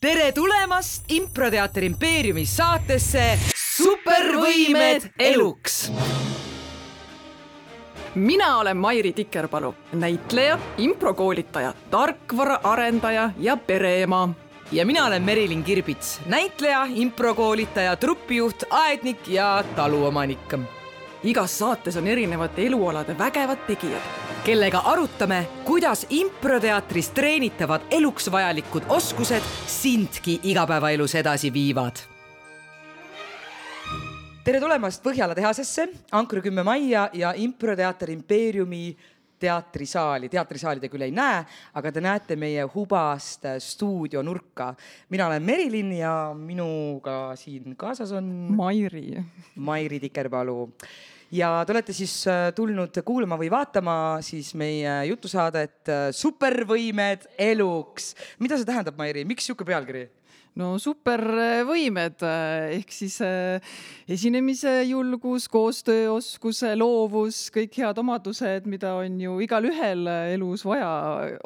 tere tulemast improteater impeeriumi saatesse Supervõimed eluks. mina olen Mairi Tikerpalu, näitleja, improkoolitaja, tarkvaraarendaja ja pereema. ja mina olen Merilin Kirbits, näitleja, improkoolitaja, trupijuht, aednik ja taluomanik. igas saates on erinevate elualade vägevad tegijad kellega arutame, kuidas improteatris treenitavad eluks vajalikud oskused sindki igapäevaelus edasi viivad. tere tulemast Põhjala tehasesse, Ankru kümme majja ja improteater impeeriumi teatrisaali, teatrisaali te küll ei näe, aga te näete meie hubast stuudionurka. mina olen Merilin ja minuga siin kaasas on Mairi. Mairi Tikerpalu ja te olete siis äh, tulnud kuulama või vaatama siis meie jutusaadet äh, Supervõimed eluks. mida see tähendab, Mairi, miks sihuke pealkiri? No supervõimed ehk siis äh, esinemise julgus, koostööoskus, loovus, kõik head omadused, mida on ju igalühel elus vaja,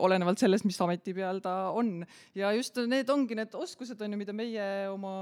olenevalt sellest, mis ameti peal ta on. ja just need ongi need oskused on ju, mida meie oma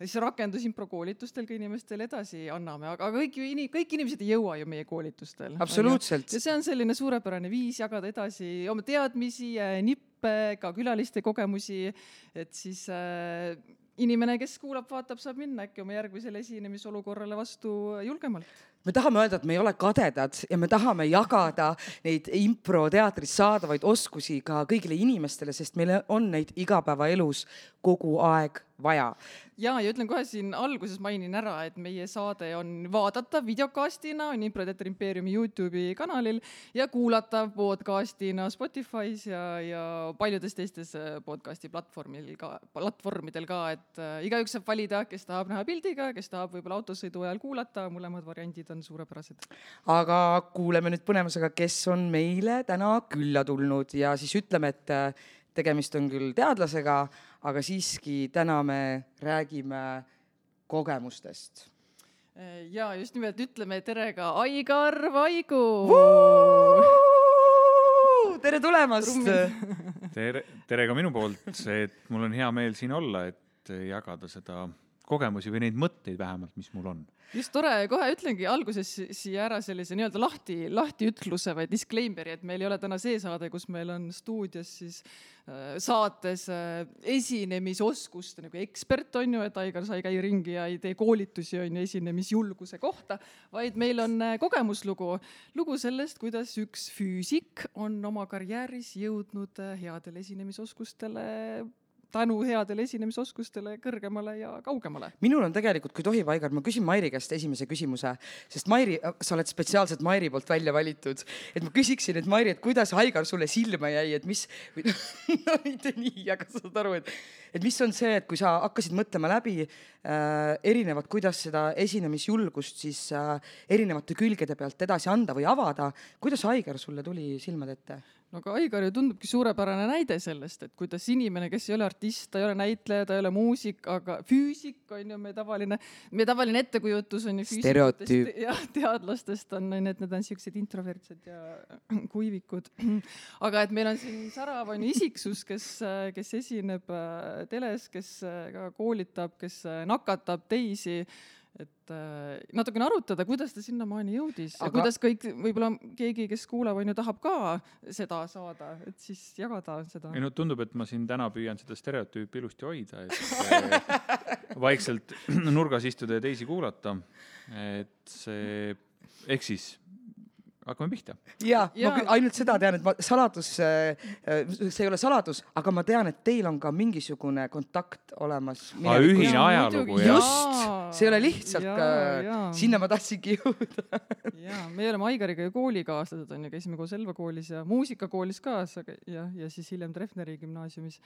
siis rakendusimprokoolitustel ka inimestele edasi anname, aga kõik ju, kõik inimesed ei jõua ju meie koolitustel. absoluutselt. ja see on selline suurepärane viis jagada edasi oma teadmisi, nippe õppe, ka külaliste kogemusi, et siis äh, inimene, kes kuulab, vaatab, saab minna äkki oma järgmisele esinemisolukorrale vastu julgemalt. Me tahame öelda, et me ei ole kadedad ja me tahame jagada neid improteatris saadavaid oskusi ka kõigile inimestele, sest meil on neid igapäevaelus kogu aeg vaja. ja, ja ütlen kohe siin alguses mainin ära, et meie saade on vaadatav videokastina, on Improteater impeeriumi Youtube'i kanalil ja kuulatav podcastina Spotify's ja, ja paljudes teistes äh, podcast'i platvormil ka, platvormidel ka, et äh, igaüks saab valida, kes tahab näha pildiga, kes tahab võib-olla autosõidu ajal kuulata, mõlemad variandid on suurepärased. aga kuuleme nüüd põnevusega, kes on meile täna külla tulnud ja siis ütleme, et äh, tegemist on küll teadlasega, aga siiski täna me räägime kogemustest. ja just nimelt ütleme tere ka Aigar Vaigu. tere tulemast. tere, tere ka minu poolt, et mul on hea meel siin olla, et jagada seda kogemusi või neid mõtteid vähemalt, mis mul on. Just tore, kohe ütlengi alguses siia ära sellise nii-öelda lahti, lahtiütluse või disclaimer'i, et meil ei ole täna see saade, kus meil on stuudios siis äh, saates äh, esinemisoskuste nagu ekspert on ju, et Aigar sa ei käi ringi ja ei tee koolitusi on ju esinemisjulguse kohta, vaid meil on äh, kogemuslugu, lugu sellest, kuidas üks füüsik on oma karjääris jõudnud äh, headele esinemisoskustele tänu headele esinemisoskustele kõrgemale ja kaugemale. minul on tegelikult, kui tohib, Aigar, ma küsin Mairi käest esimese küsimuse, sest Mairi, sa oled spetsiaalselt Mairi poolt välja valitud, et ma küsiksin, et Mairi, et kuidas Aigar sulle silma jäi, et mis, no mitte nii, aga sa saad aru, et, et mis on see, et kui sa hakkasid mõtlema läbi äh, erinevat, kuidas seda esinemisjulgust siis äh, erinevate külgede pealt edasi anda või avada, kuidas Aigar sulle tuli silmade ette? No aga Aigar ju tundubki suurepärane näide sellest, et kuidas inimene, kes ei ole artist, ta ei ole näitleja, ta ei ole muusik, aga füüsik on ju meie tavaline, meie tavaline ettekujutus on ju füüsikutest ja teadlastest on, on, et need on siuksed introvertsed ja kuivikud. aga et meil on siin särav on ju isiksus, kes, kes esineb äh, teles, kes äh, ka koolitab, kes äh, nakatab teisi et äh, natukene arutada, kuidas ta sinnamaani jõudis Aga... ja kuidas kõik, võib-olla keegi, kes kuulab, on ju, tahab ka seda saada, et siis jagada seda. ei no tundub, et ma siin täna püüan seda stereotüüpi ilusti hoida, et äh, vaikselt nurgas istuda ja teisi kuulata. et see, ehk siis hakkame pihta. ja, ja ma ainult seda tean, et ma saladus, äh, see ei ole saladus, aga ma tean, et teil on ka mingisugune kontakt olemas. ühine ajalugu, jah. just, see ei ole lihtsalt, sinna ma tahtsingi jõuda ja, me oleme Aigariga ju koolikaaslased on ju, käisime koos Elva koolis ja muusikakoolis ka ja, ja siis hiljem Treffneri gümnaasiumis.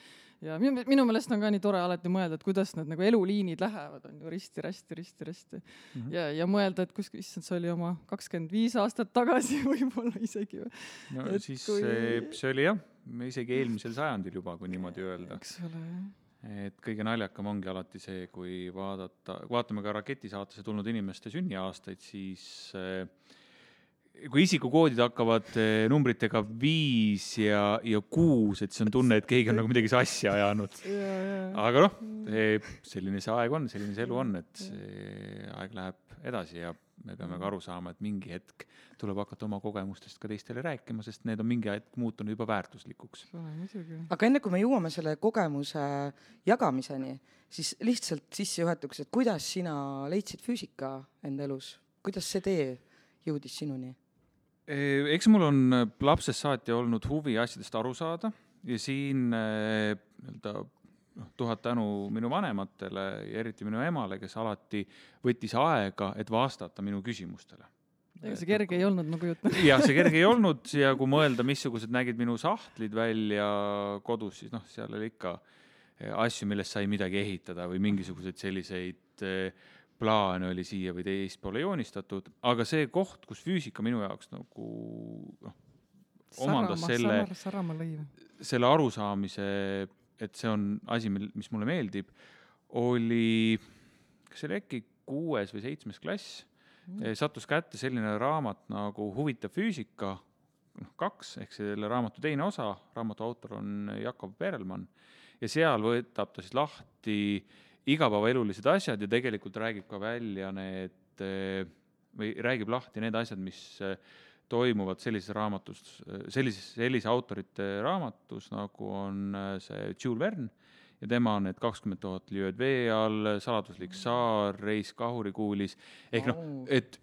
ja minu, minu meelest on ka nii tore alati mõelda, et kuidas need nagu eluliinid lähevad, on ju risti-rästi, risti-rästi mm. -hmm. ja, ja mõelda, et kus, issand, see oli oma kakskümmend viis aastat tagasi tagasi võib-olla isegi. no et siis kui... see, see oli jah, isegi eelmisel sajandil juba, kui niimoodi öelda. eks ole, jah et kõige naljakam ongi alati see, kui vaadata, vaatame ka Raketisaatesse tulnud inimeste sünniaastaid, siis eh, kui isikukoodid hakkavad eh, numbritega viis ja, ja kuus, et siis on tunne, et keegi on nagu midagi sassi ajanud. aga noh, selline see aeg on, selline see elu on, et see aeg läheb edasi ja me peame ka aru saama, et mingi hetk tuleb hakata oma kogemustest ka teistele rääkima, sest need on mingi hetk muutunud juba väärtuslikuks. aga enne kui me jõuame selle kogemuse jagamiseni, siis lihtsalt sissejuhatuseks, et kuidas sina leidsid füüsika enda elus, kuidas see tee jõudis sinuni? eks mul on lapsest saati olnud huvi asjadest aru saada ja siin nii-öelda noh, tuhat tänu minu vanematele ja eriti minu emale, kes alati võttis aega, et vastata minu küsimustele. ega see kerge ei olnud, nagu jutt. jah, see kerge ei olnud ja kui mõelda, missugused nägid minu sahtlid välja kodus, siis noh, seal oli ikka asju, millest sai midagi ehitada või mingisuguseid selliseid eh, plaane oli siia või teispoole joonistatud, aga see koht, kus füüsika minu jaoks nagu noh, omandas selle, selle arusaamise et see on asi, mil, mis mulle meeldib, oli, kas see oli äkki kuues või seitsmes klass mm., sattus kätte selline raamat nagu Huvitav füüsika, noh kaks, ehk selle raamatu teine osa, raamatu autor on Jakob Perelmann, ja seal võtab ta siis lahti igapäevaelulised asjad ja tegelikult räägib ka välja need või räägib lahti need asjad, mis toimuvad sellises raamatus, sellises, sellise autorite raamatus, nagu on äh, see Jules Verne ja tema on need kakskümmend tuhat liööd vee all, saladuslik saar, reis kahurikuulis, ehk noh, et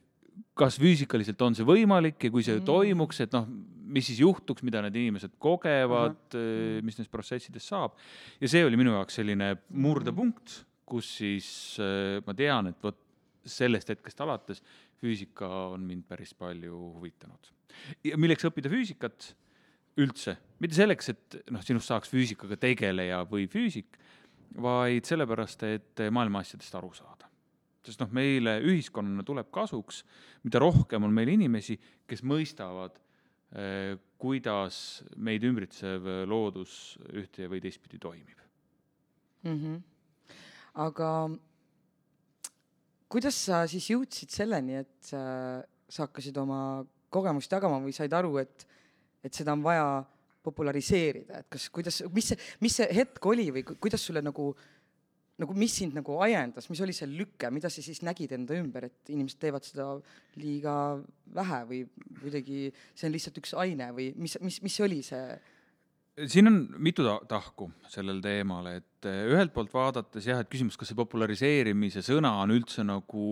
kas füüsikaliselt on see võimalik ja kui see mm. toimuks, et noh, mis siis juhtuks, mida need inimesed kogevad uh, -huh. mis nendest protsessidest saab. ja see oli minu jaoks selline murdepunkt, kus siis äh, ma tean, et vot sellest hetkest alates füüsika on mind päris palju huvitanud. ja milleks õppida füüsikat üldse, mitte selleks, et noh, sinust saaks füüsikaga tegeleja või füüsik, vaid sellepärast, et maailma asjadest aru saada. sest noh, meile ühiskonnana tuleb kasuks, mida rohkem on meil inimesi, kes mõistavad eh,, kuidas meid ümbritsev loodus ühte või teistpidi toimib mm. -hmm. aga kuidas sa siis jõudsid selleni, et äh, sa hakkasid oma kogemust jagama või said aru, et, et seda on vaja populariseerida, et kas, kuidas, mis see, mis see hetk oli või kuidas sulle nagu, nagu mis sind nagu ajendas, mis oli see lüke, mida sa siis nägid enda ümber, et inimesed teevad seda liiga vähe või kuidagi see on lihtsalt üks aine või mis, mis, mis oli see? Siin on mitu ta tahku sellel teemal, et eh, ühelt poolt vaadates jah, et küsimus, kas see populariseerimise sõna on üldse nagu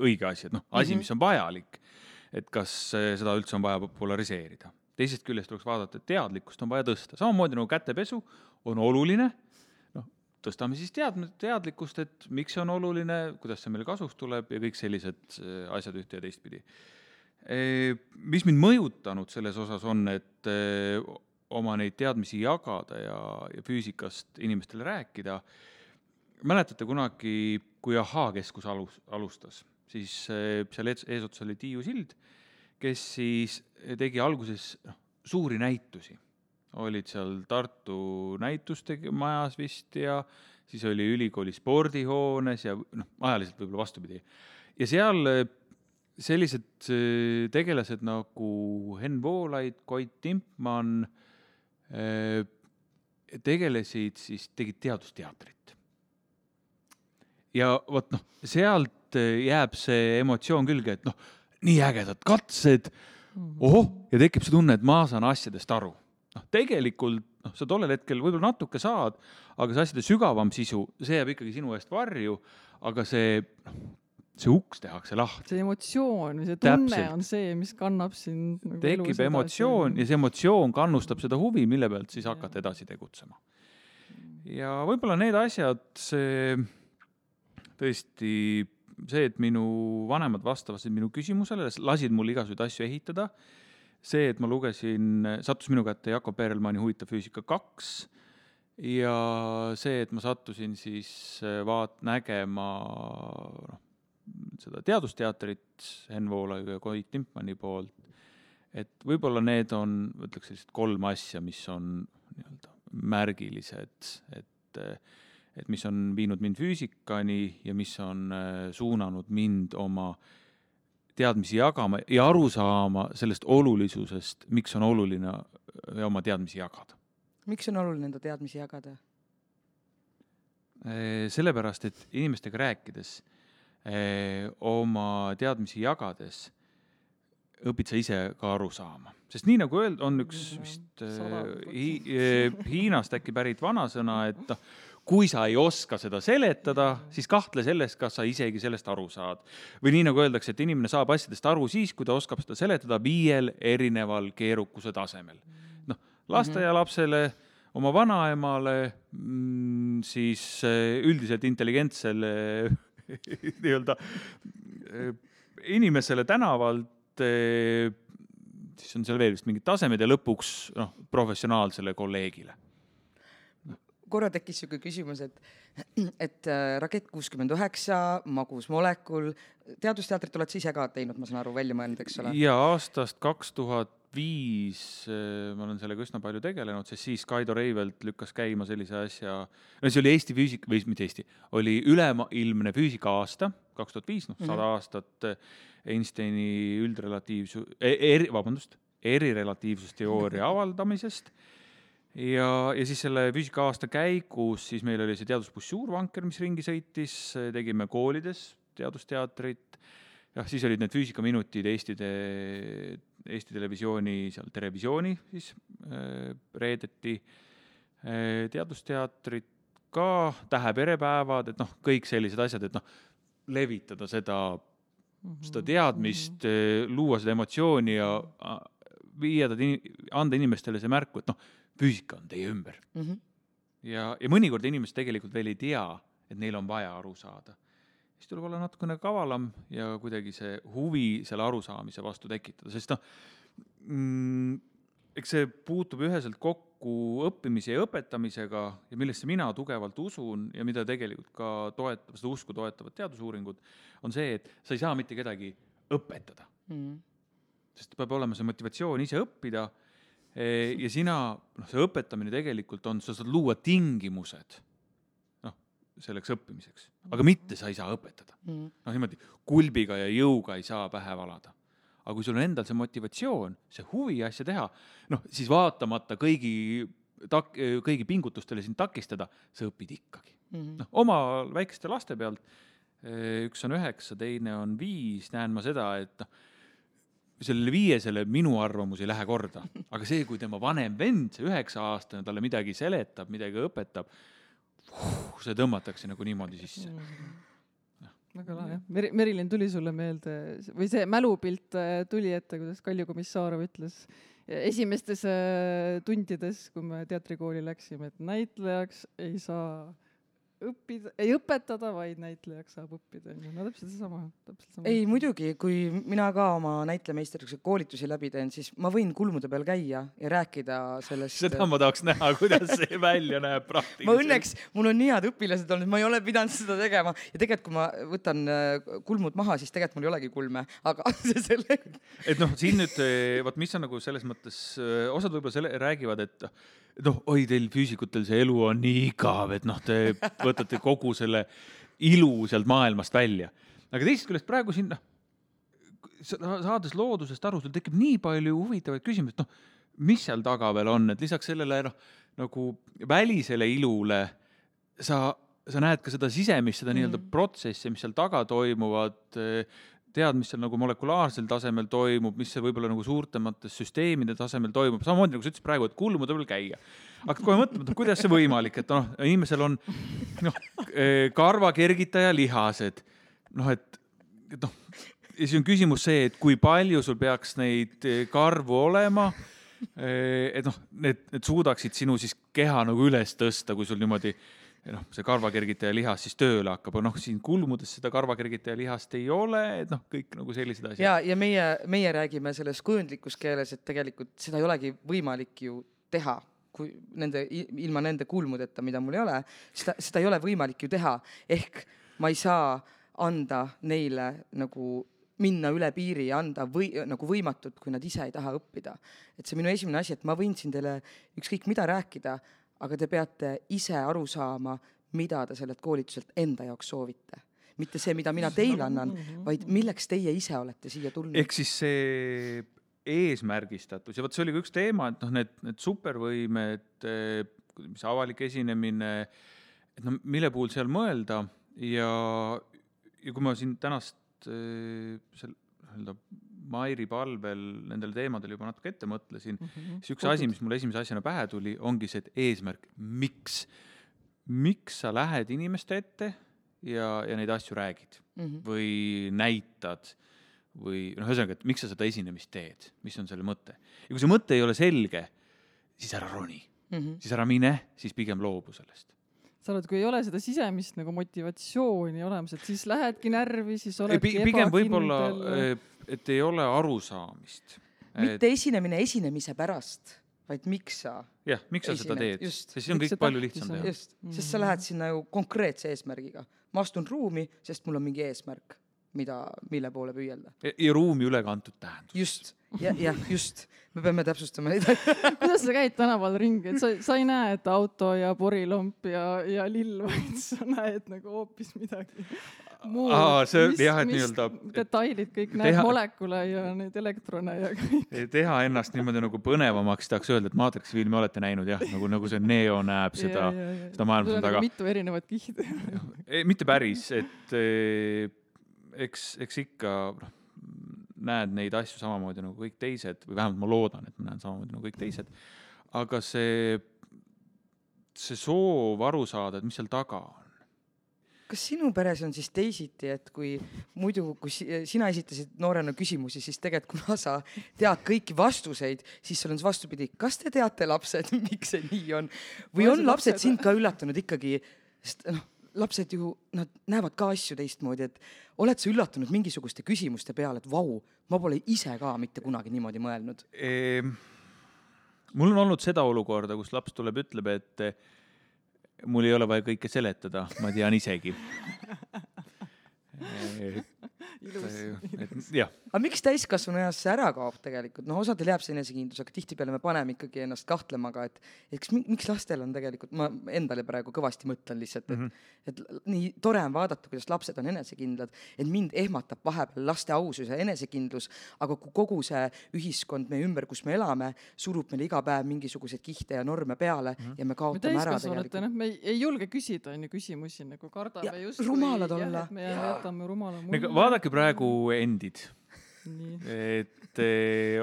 õige asi, et noh, asi, mhm. mis on vajalik, et kas eh, seda üldse on vaja populariseerida. teisest küljest tuleks vaadata, et teadlikkust on vaja tõsta, samamoodi nagu kätepesu on oluline, noh, tõstame siis tead-, teadlikkust, et miks see on oluline, kuidas see meile kasuks tuleb ja kõik sellised eh, asjad ühte ja teistpidi. Mis mind mõjutanud selles osas on, et oma neid teadmisi jagada ja, ja füüsikast inimestele rääkida. mäletate kunagi, kui Ahhaa-keskus alus, alustas, siis eh, seal eesotsas oli Tiiu Sild, kes siis tegi alguses noh, suuri näitusi. olid seal Tartu näituste majas vist ja siis oli ülikooli spordihoones ja noh, ajaliselt võib-olla vastupidi. ja seal eh, sellised eh, tegelased nagu Henn Voolaid, Koit Timpmann Äh, tegelesid siis, tegid teadusteatrit. ja vot noh, sealt äh, jääb see emotsioon külge, et noh, nii ägedad katsed, mhm. ohoh, ja tekib see tunne, et ma saan asjadest aru. noh, tegelikult noh, sa tollel hetkel võib-olla natuke saad, aga see asjade sügavam sisu, see jääb ikkagi sinu eest varju, aga see noh, see uks tehakse lahti. see emotsioon see tunne Täpselt. on see, mis kannab sind nagu tekib emotsioon ja see emotsioon kannustab seda huvi, mille pealt siis hakata edasi tegutsema. ja võib-olla need asjad, see tõesti see, et minu vanemad vastasid minu küsimusele, lasid mul igasuguseid asju ehitada, see, et ma lugesin, sattus minu kätte Jakob Perelmanni Huvitav füüsika kaks ja see, et ma sattusin siis vaat-, nägema noh, seda teadusteatrit Henn Voolaiu ja Koit Timpmanni poolt, et võib-olla need on, ütleks sellised kolm asja, mis on nii-öelda märgilised, et et mis on viinud mind füüsikani ja mis on äh, suunanud mind oma teadmisi jagama ja aru saama sellest olulisusest, miks on oluline äh, oma teadmisi jagada. miks on oluline enda teadmisi jagada? Äh, sellepärast, et inimestega rääkides, oma teadmisi jagades õpid sa ise ka aru saama, sest nii nagu öeldud, on üks vist hi, Hiinast äkki pärit vanasõna, et noh, kui sa ei oska seda seletada, siis kahtle selles, kas sa isegi sellest aru saad. või nii nagu öeldakse, et inimene saab asjadest aru siis, kui ta oskab seda seletada viiel erineval keerukuse tasemel. noh, lasteaialapsele, oma vanaemale, mm, siis eh, üldiselt intelligentsele nii-öelda eh, inimesele tänavalt eh, siis on seal veel vist mingid tasemed ja lõpuks noh, professionaalsele kolleegile korra tekkis niisugune küsimus, et, et äh, Rakett kuuskümmend üheksa, Magus molekul, teadusteatrit oled sa ise ka teinud, ma saan aru, välja mõelnud, eks ole? jaa, aastast kaks tuhat viis äh, ma olen sellega üsna palju tegelenud, sest siis Kaido Reivelt lükkas käima sellise asja, no see oli Eesti füüsika, või mitte Eesti, oli ülemaailmne füüsika aasta, kaks tuhat viis, noh, sada mhm. aastat äh, Einsteini üldrelatiivsu- e,, eri, vabandust, erirelatiivsusteooria avaldamisest. Ja, ja siis selle füüsika aasta käigus siis meil oli see teadusbuss Suurvanker, mis ringi sõitis, tegime koolides teadusteatrit, jah, siis olid need füüsikaminutid Eesti te-, Eesti Televisiooni seal Terevisiooni siis äh, reedeti äh,, teadusteatrit ka, täheperepäevad, et noh, kõik sellised asjad, et noh, levitada seda mm, -hmm. seda teadmist mm, -hmm. luua seda emotsiooni ja viia ta, anda inimestele see märku, et noh, füüsika on teie ümber mm. -hmm. ja, ja mõnikord inimesed tegelikult veel ei tea, et neil on vaja aru saada. Siis tuleb olla natukene kavalam ja kuidagi see huvi selle arusaamise vastu tekitada, sest noh mm,, eks see puutub üheselt kokku õppimise ja õpetamisega ja millesse mina tugevalt usun ja mida tegelikult ka toetab, seda usku toetavad teadusuuringud, on see, et sa ei saa mitte kedagi õpetada mm. sest peab olema see motivatsioon ise õppida ja sina, noh, see õpetamine tegelikult on, sa saad luua tingimused selleks õppimiseks, aga mitte sa ei saa õpetada. Mm. noh, niimoodi kulbiga ja jõuga ei saa pähe valada. aga kui sul on endal see motivatsioon, see huvi asja teha, noh, siis vaatamata kõigi tak-, kõigi pingutustele sind takistada, sa õpid ikkagi mm -hmm.. noh, oma väikeste laste pealt, üks on üheksa, teine on viis, näen ma seda, et noh, sellele viiesele minu arvamus ei lähe korda, aga see, kui tema vanem vend, see üheksa-aastane, talle midagi seletab, midagi õpetab, see tõmmatakse nagu niimoodi sisse mm. -hmm. väga lahe jah, Meri-, Merilin, tuli sulle meelde või see mälupilt äh, tuli ette, kuidas Kalju Komissarov ütles esimestes äh, tundides, kui me teatrikooli läksime, et näitlejaks ei saa õppida, ei õpetada, vaid näitlejaks saab õppida, onju. no täpselt seesama, täpselt sama. ei muidugi, kui mina ka oma näitlejameisterluse koolitusi läbi teen, siis ma võin kulmude peal käia ja rääkida sellest. seda ma tahaks näha, kuidas see välja näeb praktiliselt. ma õnneks, mul on nii head õpilased olnud, ma ei ole pidanud seda tegema ja tegelikult, kui ma võtan äh, kulmud maha, siis tegelikult mul ei olegi kulme, aga see selle. et noh, siin nüüd, vot mis on nagu selles mõttes, eh, osad võib-olla selle räägivad, et noh, oi, teil füüsikutel see elu on nii igav, et noh, te võtate kogu selle ilu sealt maailmast välja. aga teisest küljest praegu siin noh, saades loodusest aru, sul tekib nii palju huvitavaid küsimusi, et noh, mis seal taga veel on, et lisaks sellele noh, nagu välisele ilule sa, sa näed ka seda sisemist, seda mm. nii-öelda protsessi, mis seal taga toimuvad, tead, mis seal nagu molekulaarsel tasemel toimub, mis võib-olla nagu suurtemates süsteemide tasemel toimub, samamoodi nagu sa ütlesid praegu, et kulmude peal käia. hakkad kohe mõtlema, et kuidas see võimalik, et noh, inimesel on noh, eh, karvakergitaja lihased, noh, et, et noh, ja siis on küsimus see, et kui palju sul peaks neid eh, karvu olema eh, et noh, need, need suudaksid sinu siis keha nagu üles tõsta, kui sul niimoodi noh, see karvakergitaja lihas siis tööle hakkab, aga noh, siin kulmudes seda karvakergitaja lihast ei ole, et noh, kõik nagu sellised asjad. ja, ja meie, meie räägime selles kujundlikus keeles, et tegelikult seda ei olegi võimalik ju teha, kui nende, ilma nende kulmudeta, mida mul ei ole, seda, seda ei ole võimalik ju teha, ehk ma ei saa anda neile nagu minna üle piiri ja anda või nagu võimatut, kui nad ise ei taha õppida. et see minu esimene asi, et ma võin siin teile ükskõik mida rääkida, aga te peate ise aru saama, mida te sellelt koolituselt enda jaoks soovite. mitte see, mida mina teile annan, vaid milleks teie ise olete siia tulnud. ehk siis see eesmärgistatus ja vot see oli ka üks teema, et noh, need, need supervõimed, mis avalik esinemine, et noh, mille puhul seal mõelda ja, ja kui ma siin tänast seal nii-öelda Mairi palvel nendel teemadel juba natuke ette mõtlesin mm, -hmm. siis üks asi, mis mulle esimese asjana pähe tuli, ongi see, et eesmärk, miks, miks sa lähed inimeste ette ja, ja neid asju räägid mm -hmm. või näitad või noh, ühesõnaga, et miks sa seda esinemist teed, mis on selle mõte. ja kui see mõte ei ole selge, siis ära roni mm, -hmm. siis ära mine, siis pigem loobu sellest sa oled, kui ei ole seda sisemist nagu motivatsiooni olemas, et siis lähedki närvi, siis oledki ebakindel. pigem võib-olla, et ei ole arusaamist. mitte et... esinemine esinemise pärast, vaid miks sa. jah, miks sa seda teed, siis on kõik palju lihtsam teha. just, sest sa lähed sinna ju konkreetse eesmärgiga. ma astun ruumi, sest mul on mingi eesmärk mida, mille poole püüelda. ja ruumi ülekantud tähendus. just, jah, jah, just, me peame täpsustama neid kuidas sa käid tänaval ringi, et sa, sa ei näe, et auto ja porilomp ja, ja lill, vaid sa näed nagu hoopis midagi muud. see on jah, et nii-öelda. detailid kõik, näed teha... molekule ja neid elektrone ja kõik. teha ennast niimoodi nagu põnevamaks, tahaks öelda, et Matrixi filmi olete näinud jah, nagu, nagu see Neo näeb seda, seda maailma seal taga. mitu erinevat kihti mitte päris, et eks, eks ikka noh, näed neid asju samamoodi nagu kõik teised või vähemalt ma loodan, et ma näen samamoodi nagu kõik teised. aga see, see soov aru saada, et mis seal taga on. kas sinu peres on siis teisiti, et kui muidu, kui sina esitasid noorena küsimusi, siis tegelikult kuna sa tead kõiki vastuseid, siis sul on see vastupidi, kas te teate, lapsed, miks see nii on või on lapsed sind ka üllatanud ikkagi, sest noh lapsed ju, nad näevad ka asju teistmoodi, et oled sa üllatunud mingisuguste küsimuste peale, et vau, ma pole ise ka mitte kunagi niimoodi mõelnud ehm,? mul on olnud seda olukorda, kus laps tuleb, ütleb, et eh, mul ei ole vaja kõike seletada, ma tean isegi ilus. jah. Aga miks täiskasvanu eas see ära kaob tegelikult, noh, osadel jääb see enesekindlus, aga tihtipeale me paneme ikkagi ennast kahtlema ka, et eks miks lastel on tegelikult, ma endale praegu kõvasti mõtlen lihtsalt, et mm, -hmm. et nii tore on vaadata, kuidas lapsed on enesekindlad, et mind ehmatab vahepeal laste ausus ja enesekindlus, aga kui kogu see ühiskond meie ümber, kus me elame, surub meile iga päev mingisuguseid kihte ja norme peale mm -hmm. ja me kaotame me ära tegelikult. noh, me ei, ei julge küsida on ju küsimusi nagu kardame just. rumalad olla. me jätame rumala mulje vaadake praegu endid. Et te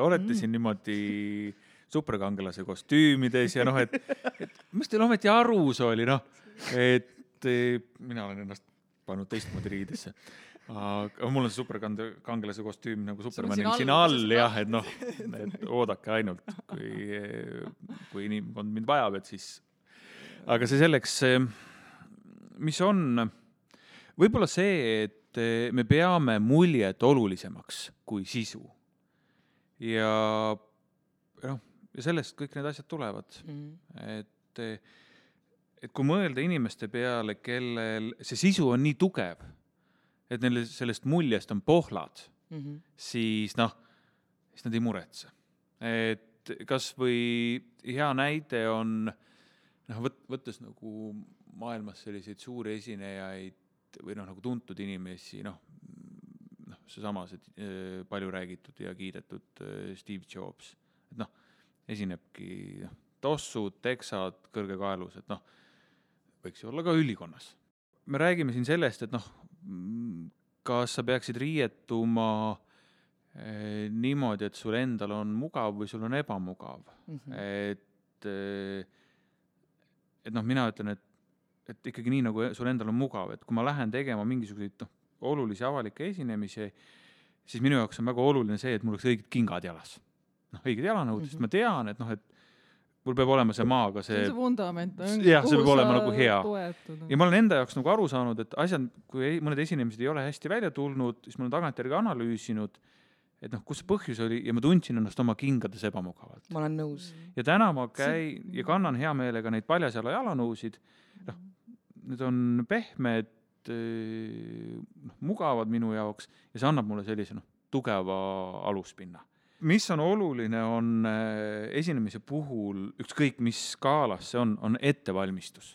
olete siin niimoodi superkangelase kostüümides ja noh, et, et mis teil ometi arus oli, noh, et mina olen ennast pannud teistmoodi riidesse. Aga mul on see superkangelase kostüüm nagu Supermanil siin all jah, et noh, et oodake ainult, kui, kui inimkond mind vajab, et siis. aga see selleks, mis on, võib-olla see, et et eh, me peame muljet olulisemaks kui sisu. ja noh, ja sellest kõik need asjad tulevad mm. et, eh, et kui mõelda inimeste peale, kellel see sisu on nii tugev, et neil sellest muljest on pohlad mm, -hmm. siis noh, siis nad ei muretse. et kasvõi hea näide on noh, võt-, võttes nagu maailmas selliseid suuri esinejaid, või noh, nagu tuntud inimesi, noh, noh, seesama see äh, palju räägitud ja kiidetud äh, Steve Jobs, et noh, esinebki noh, tossud, teksad, kõrgekaelus, et noh, võiks ju olla ka ülikonnas. me räägime siin sellest, et noh, kas sa peaksid riietuma eh, niimoodi, et sul endal on mugav või sul on ebamugav mm, -hmm. et eh, et noh, mina ütlen, et et ikkagi nii, nagu sul endal on mugav, et kui ma lähen tegema mingisuguseid noh, olulisi avalikke esinemisi, siis minu jaoks on väga oluline see, et mul oleks õiged kingad jalas. noh, õiged jalanõud mm, -hmm. sest ma tean, et noh, et mul peab olema see maaga see. see on see vundament. jah, see peab olema nagu hea. ja ma olen enda jaoks nagu aru saanud, et asjad, kui mõned esinemised ei ole hästi välja tulnud, siis ma olen tagantjärgi analüüsinud, et noh, kus see põhjus oli ja ma tundsin ennast oma kingades ebamugavalt. ma olen nõus. ja täna ma käin ja kannan hea meelega neid paljasjala jalanõusid, noh need on pehmed, noh, mugavad minu jaoks ja see annab mulle sellise noh, tugeva aluspinna. mis on oluline, on eh, esinemise puhul, ükskõik mis skaalas see on, on ettevalmistus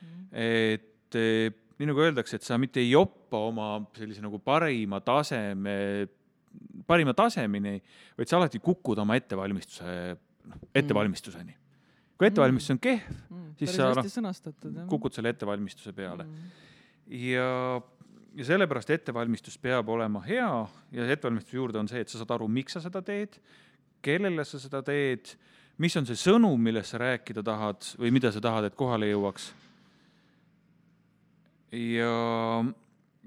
mm. et eh, nii nagu öeldakse, et sa mitte ei joppa oma sellise nagu parima taseme, parima tasemeni, vaid sa alati kukud oma ettevalmistuse, noh, ettevalmistuseni. Kui ettevalmistus on kehv, mm, siis sa, noh, kukud selle ettevalmistuse peale mm. ja, ja sellepärast ettevalmistus peab olema hea ja ettevalmistuse juurde on see, et sa saad aru, miks sa seda teed, kellele sa seda teed, mis on see sõnum, millest sa rääkida tahad või mida sa tahad, et kohale jõuaks. ja,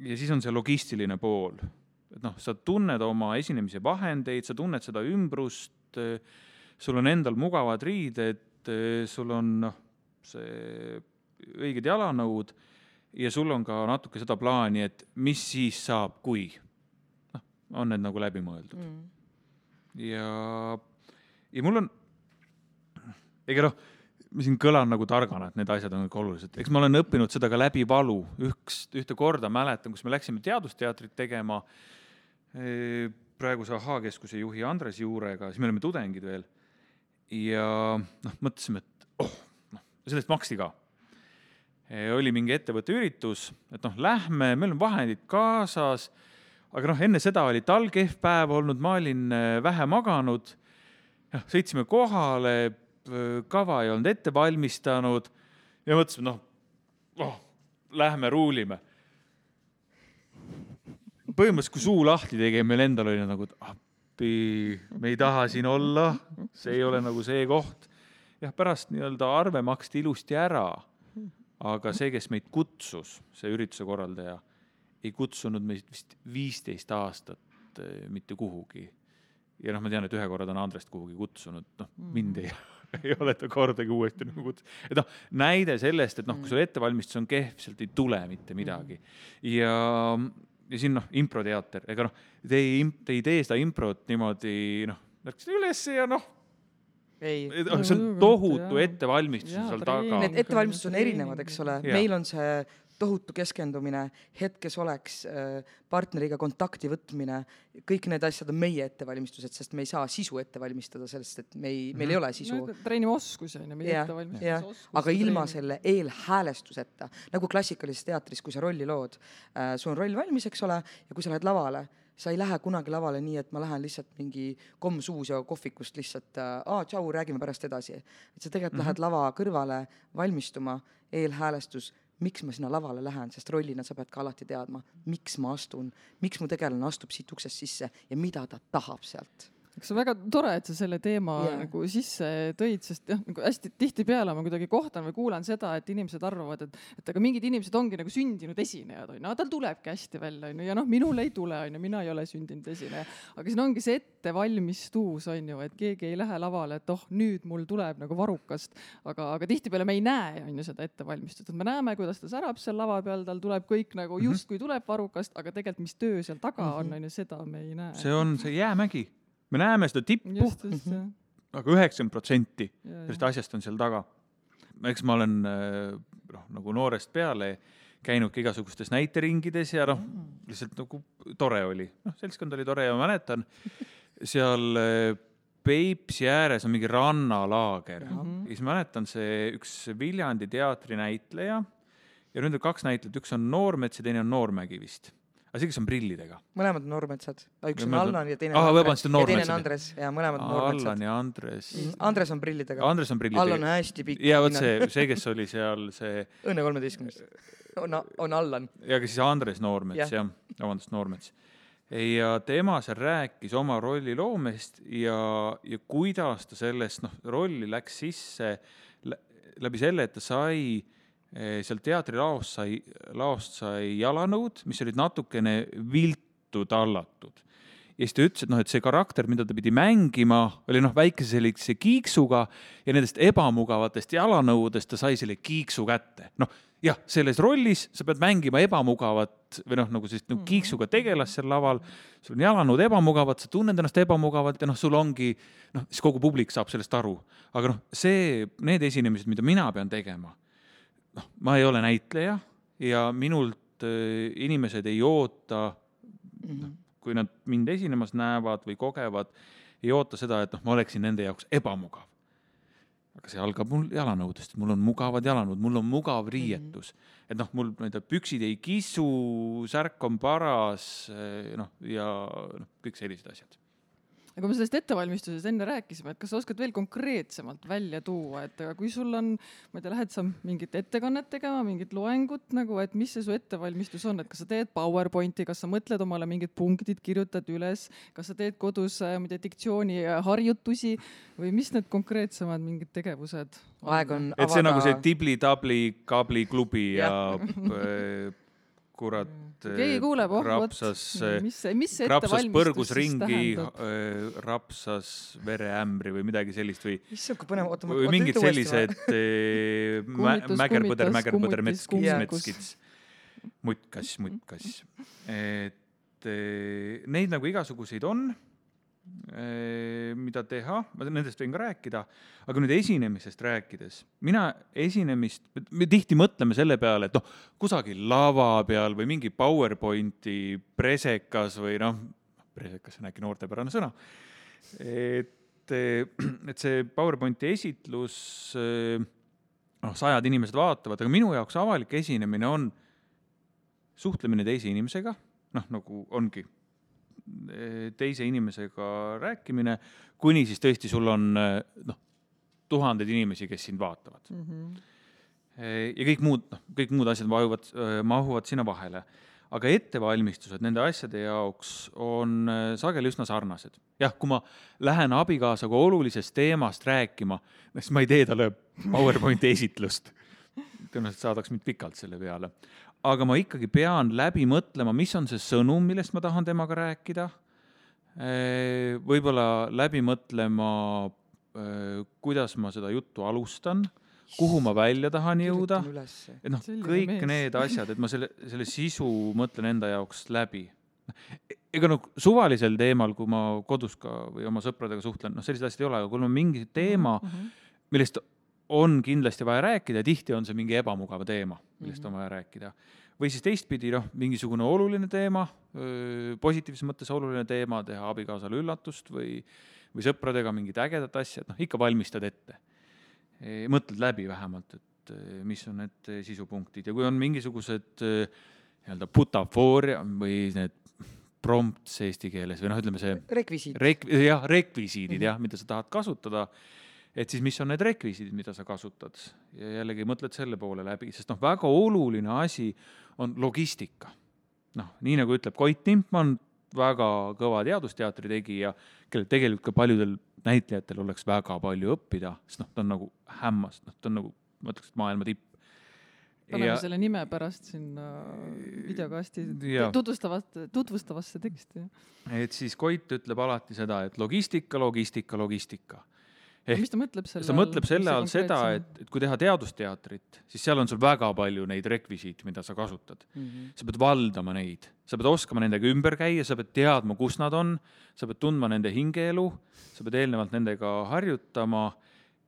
ja siis on see logistiline pool, et noh, sa tunned oma esinemise vahendeid, sa tunned seda ümbrust, sul on endal mugavad riided, sul on noh, see õiged jalanõud ja sul on ka natuke seda plaani, et mis siis saab, kui noh, on need nagu läbi mõeldud mm. ja, ja mul on, ega noh, ma siin kõlan nagu targana, et need asjad on kõik olulised, eks ma olen õppinud seda ka läbi valu, üks, ühte korda mäletan, kus me läksime teadusteatrit tegema eh, praeguse Ahhaa-keskuse juhi Andres Juurega, siis me olime tudengid veel. Ja noh, mõtlesime, et oh, noh, sellest maksti ka. Oli mingi ettevõtte üritus, et noh, lähme, meil on vahendid kaasas, aga noh, enne seda oli tal kehv päev olnud, ma olin vähe maganud, noh, sõitsime kohale, kava ei olnud ette valmistanud. Ja mõtlesime, noh oh,, lähme ruulime. põhimõtteliselt, kui suu lahti tegi, meil endal oli nagu, et appi, me ei taha siin olla, see ei ole nagu see koht. jah, pärast nii-öelda arve maksti ilusti ära aga see, kes meid kutsus, see ürituse korraldaja, ei kutsunud meid vist viisteist aastat eh, mitte kuhugi. ja noh, ma tean, et ühe korra ta on Andrest kuhugi kutsunud, noh, mind ei, ei ole ta kordagi uuesti nagu kutsunud. et noh, näide sellest, et noh, kui sul ettevalmistus on kehv, sealt ei tule mitte midagi. ja, ja siin noh, improteater, ega noh, te ei, te ei tee seda improt niimoodi noh, läksite ülesse ja noh. Ei. see on tohutu ettevalmistus seal taga. Need ettevalmistused on erinevad, eks ole, meil on see tohutu keskendumine, hetkes oleks äh, partneriga kontakti võtmine, kõik need asjad on meie ettevalmistused, sest me ei saa sisu ette valmistada, sellest et me ei, meil ei ole sisu no,. treenime oskusi on ju, mitte ettevalmistus. aga ilma selle eelhäälestuseta, nagu klassikalises teatris, kui sa rolli lood äh,, sul on roll valmis, eks ole, ja kui sa lähed lavale sa ei lähe kunagi lavale nii, et ma lähen lihtsalt mingi komm suus ja kohvikust lihtsalt äh, aa, tšau, räägime pärast edasi. et sa tegelikult mm -hmm. lähed lava kõrvale valmistuma, eelhäälestus, miks ma sinna lavale lähen, sest rollina sa pead ka alati teadma, miks ma astun, miks mu tegelane astub siit uksest sisse ja mida ta tahab sealt see on väga tore, et sa selle teema yeah. nagu sisse tõid, sest jah, nagu hästi tihtipeale ma kuidagi kohtan või kuulan seda, et inimesed arvavad, et, et aga mingid inimesed ongi nagu sündinud esinejad onju, tal tulebki hästi välja onju ja noh, minul ei tule onju, mina ei ole sündinud esineja. aga siin ongi see ettevalmistus onju, et keegi ei lähe lavale, et oh, nüüd mul tuleb nagu varrukast, aga, aga tihtipeale me ei näe onju seda ettevalmistust, et me näeme, kuidas ta särab seal lava peal, tal tuleb kõik nagu mhm. justkui tuleb varrukast, aga tegelikult, mis töö seal taga on onju, seda me ei näe. see on see jäämägi me näeme seda tippu, aga üheksakümmend protsenti sellest asjast on seal taga. eks ma olen äh, noh, nagu noorest peale käinud ka igasugustes näiteringides ja noh, lihtsalt nagu tore oli, noh, seltskond oli tore ja ma mäletan seal äh, Peipsi ääres on mingi rannalaager. Ja siis mäletan see üks Viljandi teatri näitleja ja nüüd on kaks näitlejat, üks on Noormets ja teine on Noormägi vist aga see, kes on prillidega? mõlemad on Noormetsad, üks on Allan ja teine on ah, Andres. ja teine on Andres ja mõlemad on Noormetsad. Allan ja Andres mm,. Andres on prillidega. Andres on prillidega. Allan on hästi pikk. ja vot see, see, kes oli seal see. Õnne kolmeteistkümnes. on, on Allan. ja aga siis Andres Noormets jah ja., vabandust, Noormets. ja tema seal rääkis oma rolli loomest ja, ja kuidas ta sellest noh, rolli läks sisse läbi selle, et ta sai äh, seal teatrilaost sai, laost sai jalanõud, mis olid natukene viltu tallatud. ja siis ta ütles, et noh, et see karakter, mida ta pidi mängima, oli noh, väikese sellise kiiksuga ja nendest ebamugavatest jalanõudest ta sai selle kiiksu kätte. noh, jah, selles rollis sa pead mängima ebamugavat või noh, nagu sellist nagu kiiksuga tegelast seal laval, sul on jalanõud ebamugavad, sa tunned ennast ebamugavalt ja noh, sul ongi noh, siis kogu publik saab sellest aru. aga noh, see, need esinemised, mida mina pean tegema noh, ma ei ole näitleja ja minult äh, inimesed ei oota mm, -hmm. kui nad mind esinemas näevad või kogevad, ei oota seda, et noh, ma oleksin nende jaoks ebamugav. aga see algab mul jalanõudest, mul on mugavad jalanõud, mul on mugav riietus mm. -hmm. et noh, mul, tea, püksid ei kisu, särk on paras, noh, ja noh, kõik sellised asjad aga me sellest ettevalmistusest enne rääkisime, et kas sa oskad veel konkreetsemalt välja tuua, et kui sul on, ma ei tea, lähed sa mingit ettekannet tegema, mingit loengut nagu, et mis see su ettevalmistus on, et kas sa teed PowerPointi, kas sa mõtled omale mingid punktid, kirjutad üles, kas sa teed kodus, ma ei tea, diktsiooniharjutusi või mis need konkreetsemad mingid tegevused? aeg on avada. et see nagu see tibli-tabli kaabli klubi ja, ja kurat keegi kuuleb, oh vot, mis see, mis see ettevalmistus siis tähendab? Äh, rapsas vereämbri või midagi sellist või. issand, kui põnev, oota ma. või mingid sellised mägerpõder, mägerpõder, metskits, metskits, muttkass, muttkass. et äh, neid nagu igasuguseid on mida teha, ma nendest võin ka rääkida, aga nüüd esinemisest rääkides, mina esinemist, me tihti mõtleme selle peale, et noh, kusagil lava peal või mingi PowerPointi presekas või noh, presekas on äkki noortepärane sõna, et, et see PowerPointi esitlus, noh, sajad inimesed vaatavad, aga minu jaoks avalik esinemine on suhtlemine teise inimesega, noh, nagu ongi teise inimesega rääkimine, kuni siis tõesti sul on noh, tuhandeid inimesi, kes sind vaatavad mm. -hmm. ja kõik muud, noh, kõik muud asjad mahuvad, mahuvad sinna vahele. aga ettevalmistused nende asjade jaoks on sageli üsna sarnased. jah, kui ma lähen abikaasaga olulisest teemast rääkima, siis ma ei tee talle PowerPointi esitlust tõenäoliselt saadaks mind pikalt selle peale aga ma ikkagi pean läbi mõtlema, mis on see sõnum, millest ma tahan temaga rääkida. võib-olla läbi mõtlema, kuidas ma seda juttu alustan, kuhu ma välja tahan jõuda. et noh, kõik mees. need asjad, et ma selle, selle sisu mõtlen enda jaoks läbi. ega noh, suvalisel teemal, kui ma kodus ka või oma sõpradega suhtlen, noh, selliseid asju ei ole, aga kui mul on mingi teema mm, -hmm. millest on kindlasti vaja rääkida, tihti on see mingi ebamugav teema, millest mm -hmm. on vaja rääkida. või siis teistpidi, noh, mingisugune oluline teema, positiivses mõttes oluline teema, teha abikaasale üllatust või, või sõpradega mingit ägedat asja, et noh, ikka valmistad ette. E, mõtled läbi vähemalt, et mis on need sisupunktid ja kui on mingisugused nii-öelda butafooria või need prompts eesti keeles või noh, ütleme see rekvisiit rek,. jah, rekvisiidid mm -hmm. jah, mida sa tahad kasutada et siis mis on need rekvisiidid, mida sa kasutad ja jällegi mõtled selle poole läbi, sest noh, väga oluline asi on logistika. noh, nii nagu ütleb Koit Timpmann, väga kõva teadusteatri tegija, kellel tegelikult ka paljudel näitlejatel oleks väga palju õppida, sest noh, ta on nagu hämmas, noh, ta on nagu, ma ütleks, et maailma tipp. paneme ja... selle nime pärast sinna videokasti tutvustavasse, tutvustavasse teksti. et siis Koit ütleb alati seda, et logistika, logistika, logistika ehk mis ta mõtleb selle all? ta mõtleb selle all seda, et, et kui teha teadusteatrit, siis seal on sul väga palju neid rekvisiite, mida sa kasutad mm. -hmm. sa pead valdama neid, sa pead oskama nendega ümber käia, sa pead teadma, kus nad on, sa pead tundma nende hingeelu, sa pead eelnevalt nendega harjutama,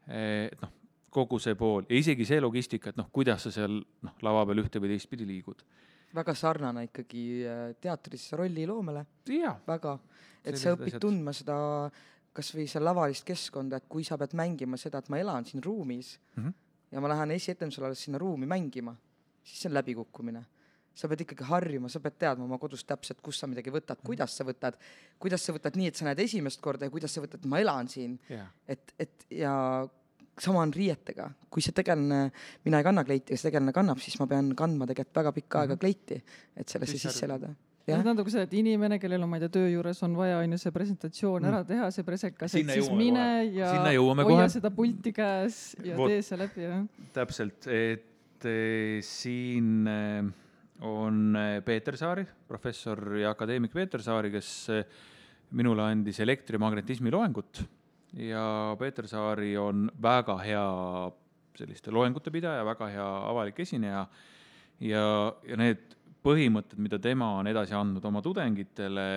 et noh, kogu see pool ja isegi see logistika, et noh, kuidas sa seal noh, lava peal ühte või teistpidi liigud väga sarnane ikkagi äh, teatris rolliloomele. väga, et sa õpid asjad. tundma seda kas või seal lavalist keskkonda, et kui sa pead mängima seda, et ma elan siin ruumis mm -hmm. ja ma lähen esietendusel alles sinna ruumi mängima, siis see on läbikukkumine. sa pead ikkagi harjuma, sa pead teadma oma kodus täpselt, kus sa midagi võtad, mhm. kuidas sa võtad, kuidas sa võtad nii, et sa näed esimest korda ja kuidas sa võtad, ma elan siin yeah.. et, et ja sama on riietega, kui see tegelane, mina ei kanna kleiti, aga see tegelane kannab, siis ma pean kandma tegelikult väga pikka aega mhm. kleiti, et sellesse sisse elada see tähendab ka seda, et inimene, kellel on, ma ei tea, töö juures on vaja, on ju, see presentatsioon mm. ära teha, see presekas, et siis mine kohe. ja hoia kohe. seda pulti käes ja Vot, tee see läbi, jah. täpselt, et e, siin e, on e, Peeter Saari, professor ja akadeemik Peeter Saari, kes minule andis elektrimagnetismi loengut ja Peeter Saari on väga hea selliste loengute pidaja, väga hea avalik esineja ja, ja need põhimõtted, mida tema on edasi andnud oma tudengitele,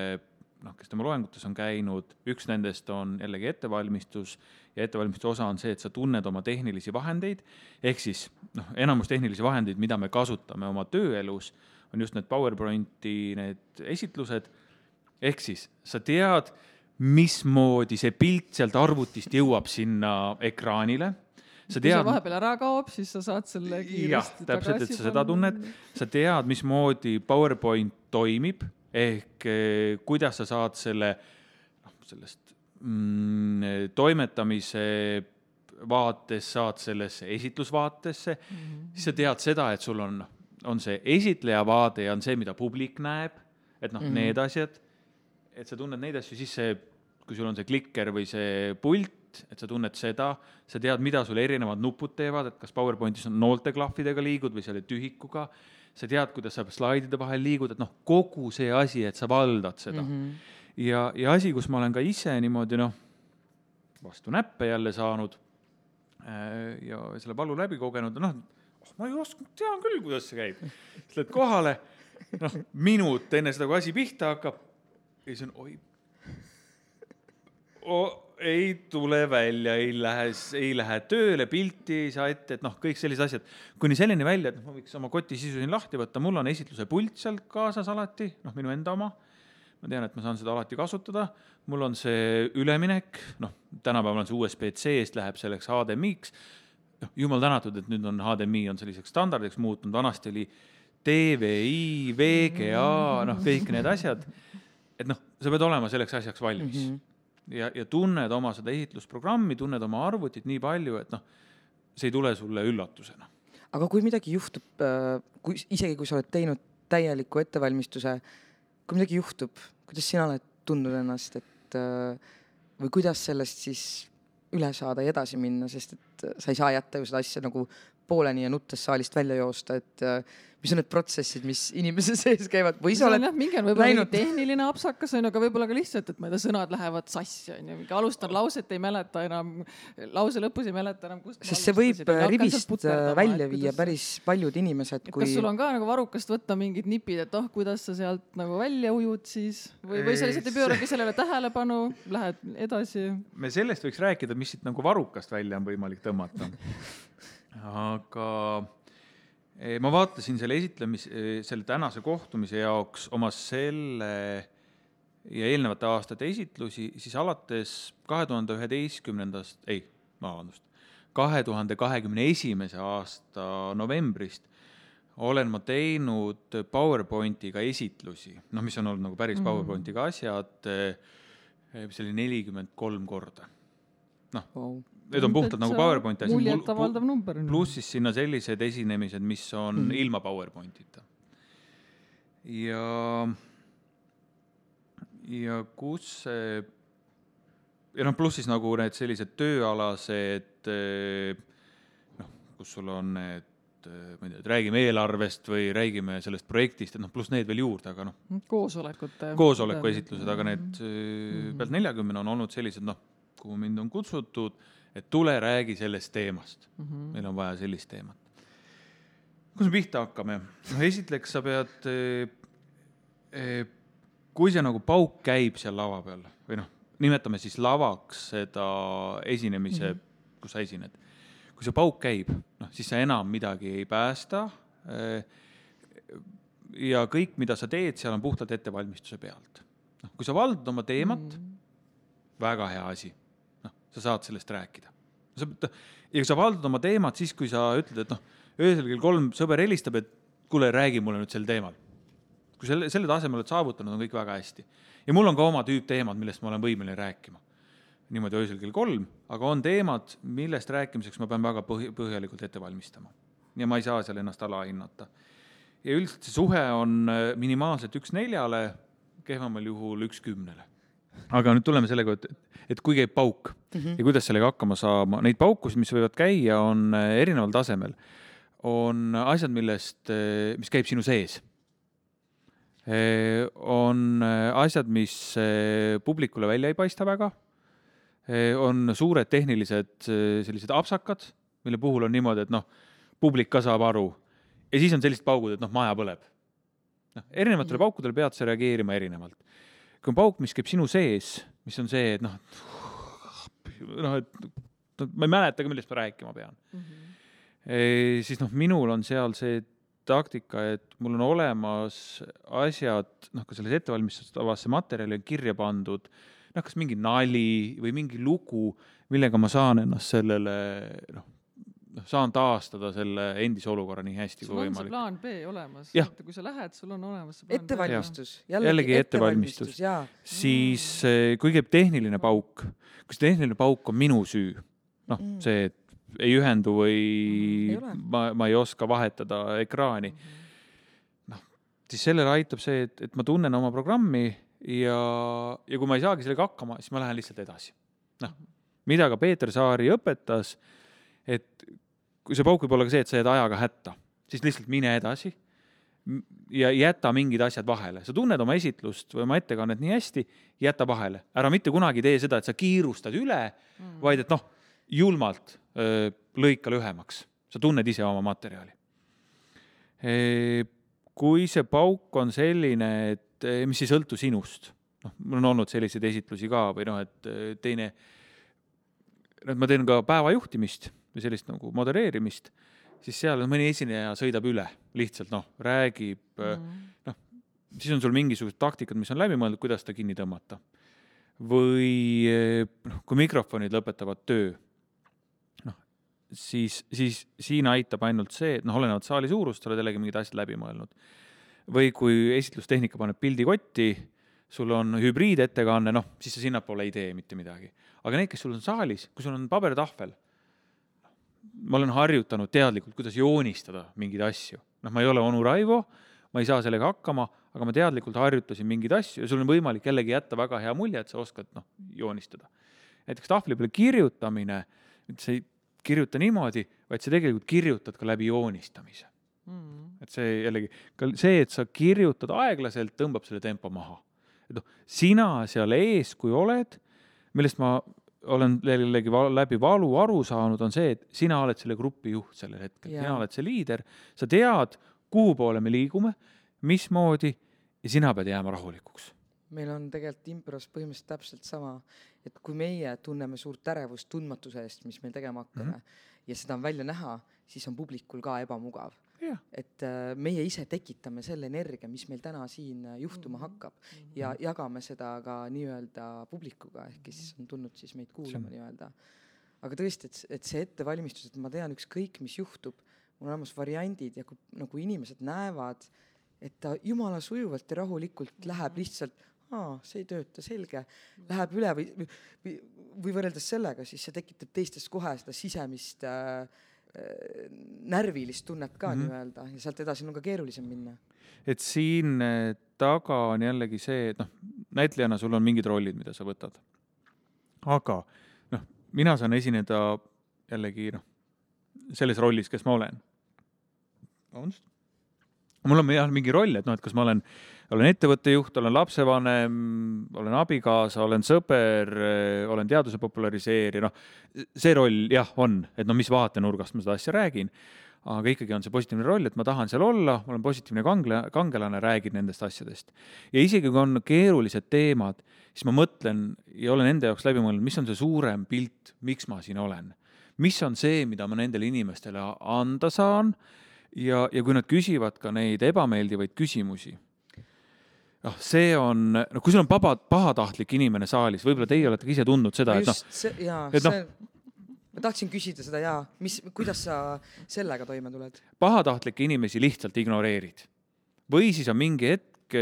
noh, kes tema loengutes on käinud, üks nendest on jällegi ettevalmistus ja ettevalmistuse osa on see, et sa tunned oma tehnilisi vahendeid, ehk siis noh, enamus tehnilisi vahendeid, mida me kasutame oma tööelus, on just need PowerPointi need esitlused, ehk siis sa tead, mismoodi see pilt sealt arvutist jõuab sinna ekraanile sa kui see tead, vahepeal ära kaob, siis sa saad selle jah kiiresti, täpselt, et sa seda tunned, sa tead, mismoodi PowerPoint toimib ehk eh, kuidas sa saad selle noh, sellest mm, toimetamise vaates saad sellesse esitlusvaatesse mm, -hmm. siis sa tead seda, et sul on, on see esitleja vaade ja on see, mida publik näeb, et noh mm, -hmm. need asjad, et sa tunned neid asju, siis see, kui sul on see klikker või see pult, et sa tunned seda, sa tead, mida sul erinevad nupud teevad, et kas PowerPointis on noolteklahvidega liigud või selle tühikuga, sa tead, kuidas sa slaidide vahel liigud, et noh, kogu see asi, et sa valdad seda mm. -hmm. ja, ja asi, kus ma olen ka ise niimoodi noh, vastu näppe jälle saanud äh, ja selle valu läbi kogenud, noh, ma ju oskan, tean küll, kuidas see käib. siis lähed kohale, noh, minut enne seda, kui asi pihta hakkab ja siis on oi oh,, ei tule välja, ei lähe, ei lähe tööle, pilti ei saa ette, et noh, kõik sellised asjad. kuni selleni välja, et noh, ma võiks oma koti sisu siin lahti võtta, mul on esitluse pult seal kaasas alati, noh, minu enda oma. ma tean, et ma saan seda alati kasutada, mul on see üleminek, noh, tänapäeval on see USB-C-st läheb selleks HDMI-ks. noh, jumal tänatud, et nüüd on HDMI on selliseks standardiks muutunud, vanasti oli DVI, VGA, noh, kõik need asjad. et noh, sa pead olema selleks asjaks valmis mm. -hmm ja, ja tunned oma seda ehitlusprogrammi, tunned oma arvutit nii palju, et noh, see ei tule sulle üllatusena. aga kui midagi juhtub, kui isegi kui sa oled teinud täieliku ettevalmistuse, kui midagi juhtub, kuidas sina oled tundnud ennast, et äh, või kuidas sellest siis üle saada ja edasi minna, sest et äh, sa ei saa jätta ju seda asja nagu pooleni ja nuttes saalist välja joosta, et äh, mis on need protsessid, mis inimese sees käivad või sa oled jah, mingi on võib-olla läinud- tehniline apsakas onju, aga võib-olla ka lihtsalt, et ma ei tea, sõnad lähevad sassi onju, mingi alustan lauset, ei mäleta enam, lause lõpus ei mäleta enam, kust. sest see võib rivist äh, välja viia. päris paljud inimesed, kui kas sul on ka nagu varrukast võtta mingid nipid, et oh, kuidas sa sealt nagu välja ujud siis või, või sa lihtsalt ei pööragi sellele tähelepanu, lähed edasi. me sellest võiks rääkida, mis siit nagu varrukast välja on võimalik tõmmata. aga eh, ma vaatasin selle esitlemis, selle tänase kohtumise jaoks oma selle ja eelnevate aastate esitlusi, siis alates kahe tuhande üheteistkümnendast, ei, vabandust, kahe tuhande kahekümne esimese aasta novembrist olen ma teinud PowerPointiga esitlusi, noh, mis on olnud nagu päris Mhm. PowerPointiga asjad, see oli nelikümmend kolm korda. noh, wow. Need on puhtalt nagu PowerPointi asjad. muljetavaldav number. pluss siis sinna sellised esinemised, mis on mm. -hmm. ilma PowerPointita. ja, ja kus see, ja noh, pluss siis nagu need sellised tööalased eh, noh, kus sul on need eh, ma ei tea, et räägime eelarvest või räägime sellest projektist, et noh, pluss need veel juurde, aga noh, koosolekute. koosoleku esitlused, aga need eh, pealt neljakümne on olnud sellised noh, kuhu mind on kutsutud, et tule räägi sellest teemast mm. -hmm. meil on vaja sellist teemat. kus me pihta hakkame? noh, esiteks sa pead eh, eh, kui see nagu pauk käib seal lava peal või noh, nimetame siis lavaks seda esinemise mm, -hmm. kus sa esined. kui see pauk käib, noh siis sa enam midagi ei päästa. ja kõik, mida sa teed, seal on puhtalt ettevalmistuse pealt. noh, kui sa valdad oma teemat mm, -hmm. väga hea asi. Sa saad sellest rääkida. sa, ja sa valdad oma teemat siis, kui sa ütled, et noh, öösel kell kolm sõber helistab, et kuule, räägi mulle nüüd sel teemal kui selle, selle taseme oled saavutanud, on kõik väga hästi. ja mul on ka oma tüüp teemad, millest ma olen võimeline rääkima. niimoodi öösel kell kolm, aga on teemad, millest rääkimiseks ma pean väga põhi, põhjalikult ette valmistama. ja ma ei saa seal ennast alahinnata. ja üldiselt see suhe on äh, minimaalselt üks neljale, kehvemal juhul üks kümnele. Aga nüüd tuleme sellega, et, et kui käib pauk mm -hmm. ja kuidas sellega hakkama saama, neid paukusid, mis võivad käia, on äh, erineval tasemel. on asjad, millest, mis käib sinu sees Eh, on asjad, mis publikule välja ei paista väga. on suured tehnilised eh, sellised apsakad, mille puhul on niimoodi, et noh, publik ka saab aru. ja siis on sellised paugud, et noh, maja põleb. noh, erinevatele paukudele pead sa reageerima erinevalt. Kui on pauk, mis käib sinu sees, mis on see, et noh, noh, et ma ei mäletagi, millest ma rääkima pean mm. -hmm. siis noh, minul on seal see taktika, et mul on olemas asjad, noh, ka selles ettevalmistatavasse materjali on kirja pandud noh, kas mingi nali või mingi lugu, millega ma saan ennast sellele noh, noh, saan taastada selle endise olukorra nii hästi sul kui on see võimalik. plaan B olemas, Jah. kui sa lähed, sul on olemas see plaan B. ettevalmistus, Jällegi jällegi ettevalmistus. ettevalmistus ja siis eh, kui käib tehniline pauk, kui see tehniline pauk on minu süü, noh Mm., see, et ei ühendu või Ei ole. ma, ma ei oska vahetada ekraani, noh, siis sellele aitab see, et, et ma tunnen oma programmi ja, ja kui ma ei saagi sellega hakkama, siis ma lähen lihtsalt edasi. noh, mida ka Peeter Saari õpetas, et kui see pauk võib olla ka see, et sa jääd ajaga hätta, siis lihtsalt mine edasi ja jäta mingid asjad vahele, sa tunned oma esitlust või oma ettekannet nii hästi, jäta vahele, ära mitte kunagi tee seda, et sa kiirustad üle, vaid et noh, julmalt öö, lõika lühemaks, sa tunned ise oma materjali. kui see pauk on selline, et eh, mis ei sõltu sinust, noh, mul on olnud selliseid esitlusi ka või noh, et eh, teine, et ma teen ka päevajuhtimist või sellist nagu modereerimist, siis seal mõni esineja sõidab üle, lihtsalt noh, räägib mm., siis on sul mingisugused taktikad, mis on läbi mõeldud, kuidas seda kinni tõmmata. või eh, noh, kui mikrofonid lõpetavad töö, noh, siis, siis siin aitab ainult see, et noh, olenevalt saali suurust, sa oled jällegi mingid asjad läbi mõelnud. või kui esitlustehnika paneb pildi kotti, sul on hübriidettekanne, noh, siis sa sinnapoole ei tee mitte midagi. aga need, kes sul on saalis, kui sul on pabertahvel, ma olen harjutanud teadlikult, kuidas joonistada mingeid asju. noh, ma ei ole onu Raivo, ma ei saa sellega hakkama, aga ma teadlikult harjutasin mingeid asju ja sul on võimalik jällegi jätta väga hea mulje, et sa oskad noh, joonistada. näiteks tahvli peale kirjutamine, et sa ei kirjuta niimoodi, vaid sa tegelikult kirjutad ka läbi joonistamise. Mm. et see jällegi, ka see, et sa kirjutad aeglaselt, tõmbab selle tempo maha. et noh, sina seal ees, kui oled, millest ma olen jällegi läbi valu aru saanud, on see, et sina oled selle grupi juht sellel hetkel, sina oled see liider, sa tead, kuhu poole me liigume, mismoodi ja sina pead jääma rahulikuks. meil on tegelikult impros põhimõtteliselt täpselt sama, et kui meie tunneme suurt ärevust tundmatuse eest, mis meil tegema hakkame mm -hmm. ja seda on välja näha, siis on publikul ka ebamugav. jah, et äh, meie ise tekitame selle energia, mis meil täna siin äh, juhtuma hakkab. Ja jagame seda ka nii-öelda publikuga, ehk kes on tulnud siis meid kuulama nii-öelda. aga tõesti, et, et see ettevalmistus, et ma tean ükskõik, mis juhtub, on olemas variandid ja kui nagu inimesed näevad, et ta jumala sujuvalt ja rahulikult läheb lihtsalt, aa, see ei tööta, selge, läheb üle või, või, või võrreldes sellega, siis see tekitab teistes kohe seda sisemist äh, närvilist tunnet ka mm. -hmm. nii-öelda ja sealt edasi on ka keerulisem minna. et siin eh, taga on jällegi see, et noh, näitlejana sul on mingid rollid, mida sa võtad. aga noh, mina saan esineda jällegi noh, selles rollis, kes ma olen. vabandust. mul on jah mingi roll, et noh, et kas ma olen, olen ettevõtte juht, olen lapsevanem, olen abikaasa, olen sõber, olen teaduse populariseerija, noh, see roll jah, on, et no mis vaatenurgast ma seda asja räägin aga ikkagi on see positiivne roll, et ma tahan seal olla, olen positiivne kangle, kangelane, räägin nendest asjadest. ja isegi kui on keerulised teemad, siis ma mõtlen ja olen enda jaoks läbi mõelnud, mis on see suurem pilt, miks ma siin olen. mis on see, mida ma nendele inimestele anda saan ja, ja kui nad küsivad ka neid ebameeldivaid küsimusi, noh, see on, no kui sul on paba, pahatahtlik inimene saalis, võib-olla teie olete ka ise tundnud seda, et noh, et noh- ma tahtsin küsida seda jaa, mis, kuidas sa sellega toime tuled? pahatahtlikke inimesi lihtsalt ignoreerid. või siis on mingi hetk,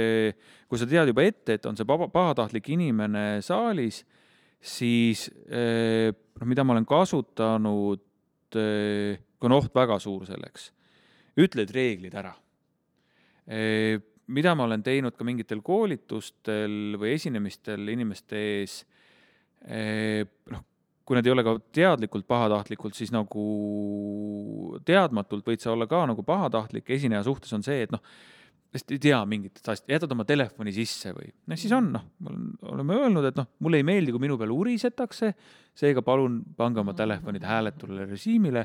kui sa tead juba ette, et on see pahatahtlik inimene saalis, siis eh, noh, mida ma olen kasutanud, kui on oht väga suur selleks, ütled reeglid ära. Mida ma olen teinud ka mingitel koolitustel või esinemistel inimeste ees, noh, kui nad ei ole ka teadlikult pahatahtlikud, siis nagu teadmatult võid sa olla ka nagu pahatahtlik. Esineja suhtes on see, et noh, sest ei tea mingitest asjadest, jätad oma telefoni sisse või noh, siis on noh, oleme öelnud, et noh, mulle ei meeldi, kui minu peale urisetakse, seega palun pange oma telefonid hääletule režiimile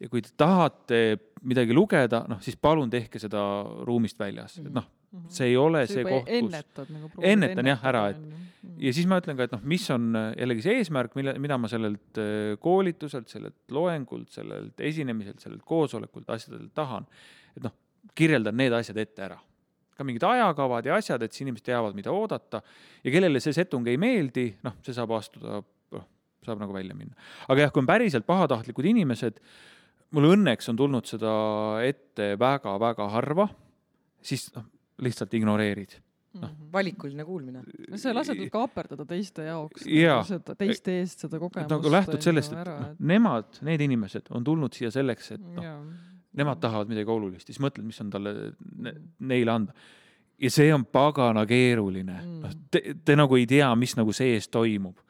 ja kui te tahate midagi lugeda, noh siis palun tehke seda ruumist väljas, et noh, see ei ole see, see koht, kus nagu. Ennetan jah ära, et- ja siis ma ütlen ka, et noh, mis on äh, jällegi see eesmärk, mille, mida ma sellelt äh, koolituselt, sellelt loengult, sellelt esinemiselt, sellelt koosolekult, asjadelt tahan. et noh, kirjeldan need asjad ette ära. ka mingid ajakavad ja asjad, et siis inimesed teavad, mida oodata ja kellele see setung ei meeldi, noh, see saab astuda, noh, saab nagu välja minna. aga jah, kui on päriselt pahatahtlikud inimesed, mul õnneks on tulnud seda ette väga-väga harva, siis noh, lihtsalt ignoreerid. noh. valikuline kuulmine. no sa lased sul kaaperdada teiste jaoks nagu seda, teiste eest seda kogemust. nagu lähtud sellest, et noh, nemad, need inimesed on tulnud siia selleks, et noh, nemad tahavad midagi olulist, siis mõtled, mis on talle ne, neile anda. ja see on pagana keeruline Mm. noh, te, te nagu ei tea, mis nagu sees toimub.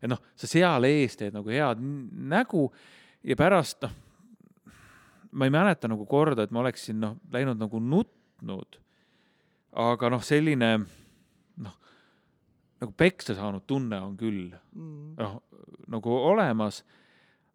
et noh, sa seal ees teed nagu head nägu ja pärast noh, ma ei mäleta nagu korda, et ma oleksin noh, läinud nagu nutnud. Aga noh, selline noh, nagu peksa saanud tunne on küll Mm. noh, nagu olemas.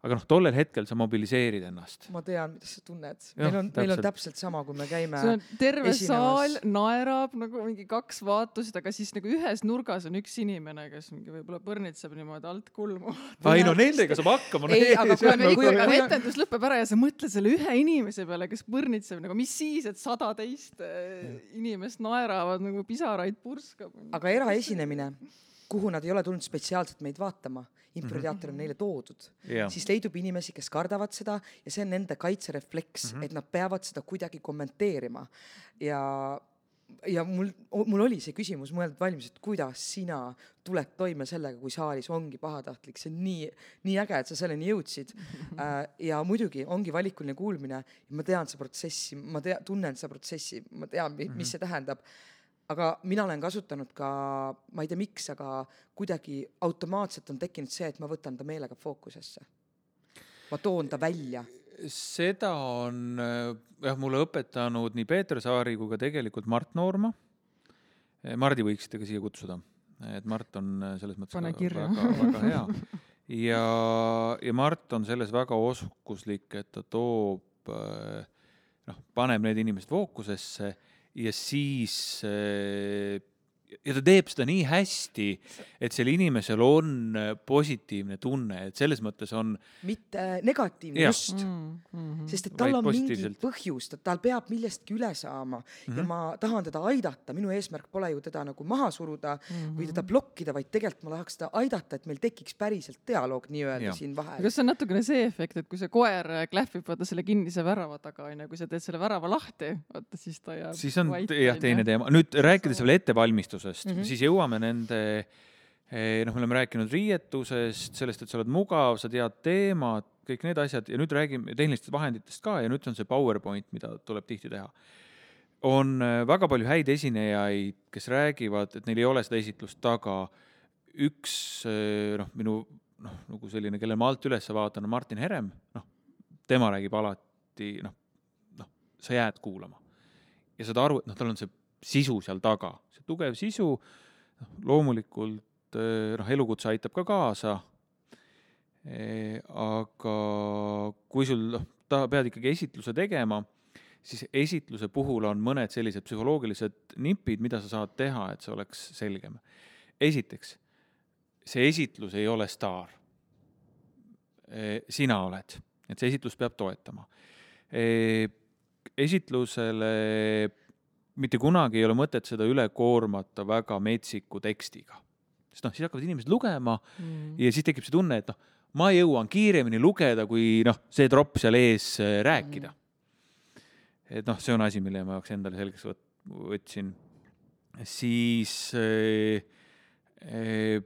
Aga noh, tollel hetkel sa mobiliseerid ennast ma tean, mida sa tunned. Meil on, meil on täpselt. sama, kui me käime terve esinemas. saal naerab nagu mingi kaks vaatust, aga siis nagu ühes nurgas on üks inimene, kes mingi võib-olla põrnitseb niimoodi alt kulmu. ai no nendega saab hakkama. Ei, aga kui aga kui- kui on- etendus lõpeb ära ja sa mõtled selle ühe inimese peale, kes põrnitseb nagu, mis siis, et sada teist äh, inimest naeravad nagu pisaraid purskab. aga eraesinemine, kuhu nad ei ole tulnud spetsiaalselt meid vaatama, improteater on neile toodud, Jah. siis leidub inimesi, kes kardavad seda ja see on nende kaitserefleks mm, -hmm. et nad peavad seda kuidagi kommenteerima. ja, ja mul, mul oli see küsimus mõeldud valmis, et kuidas sina tuled toime sellega, kui saalis ongi pahatahtlik, see on nii, nii äge, et sa selleni jõudsid. ja muidugi ongi valikuline kuulmine ma tean seda protsessi, ma tea, tunnen seda protsessi, ma tean, mis see tähendab aga mina olen kasutanud ka, ma ei tea, miks, aga kuidagi automaatselt on tekkinud see, et ma võtan ta meelega fookusesse. ma toon ta välja. seda on äh, jah, mulle õpetanud nii Peeter Saari kui ka tegelikult Mart Noorma. Mardi võiksite ka siia kutsuda, et Mart on äh, selles mõttes Pane kirja. väga, väga hea ja, ja Mart on selles väga oskuslik, et ta toob äh, noh, paneb need inimesed fookusesse ja siis äh, ja ta teeb seda nii hästi, et sellel inimesel on äh, positiivne tunne, et selles mõttes on mitte negatiivne, Jah. just Mm, -hmm. sest et tal Vaid on mingi põhjus, ta, tal peab millestki üle saama mm -hmm. ja Mhm. ma tahan teda aidata, minu eesmärk pole ju teda nagu maha suruda mm -hmm. Mhm. või teda blokkida, vaid tegelikult ma tahaks teda aidata, et meil tekiks päriselt dialoog nii-öelda siin vahel. kas see on natukene see efekt, et kui see koer äh, klähvib vaata selle kinnise värava taga onju, kui sa teed selle värava lahti, vaata siis ta jääb siis on jah, teine teema. nüüd rääkides veel ettevalmistusest mm, Mhm. -hmm. siis jõuame nende eh, noh, me oleme rääkinud riietusest, sellest, et sa oled mugav, sa tead teemat, kõik need asjad ja nüüd räägime tehnilistest vahenditest ka ja nüüd on see PowerPoint, mida tuleb tihti teha. on eh, väga palju häid esinejaid, kes räägivad, et neil ei ole seda esitlust taga. üks eh, noh, minu noh, nagu selline, kelle ma alt üles vaatan, on Martin Herem, noh, tema räägib alati noh, noh, sa jääd kuulama ja saad aru, et noh, tal on see sisu seal taga, tugev sisu, noh loomulikult eh, noh, elukutse aitab ka kaasa. aga kui sul noh, ta pead ikkagi esitluse tegema, siis esitluse puhul on mõned sellised psühholoogilised nipid, mida sa saad teha, et see oleks selgem. esiteks, see esitlus ei ole staar. sina oled, et see esitlus peab toetama esitlusele mitte kunagi ei ole mõtet seda üle koormata väga metsiku tekstiga. sest noh, siis hakkavad inimesed lugema Mm. ja siis tekib see tunne, et noh, ma jõuan kiiremini lugeda, kui noh, see tropp seal ees äh, rääkida. et noh, see on asi, mille ma jaoks endale selgeks võt-, võtsin. siis äh, äh,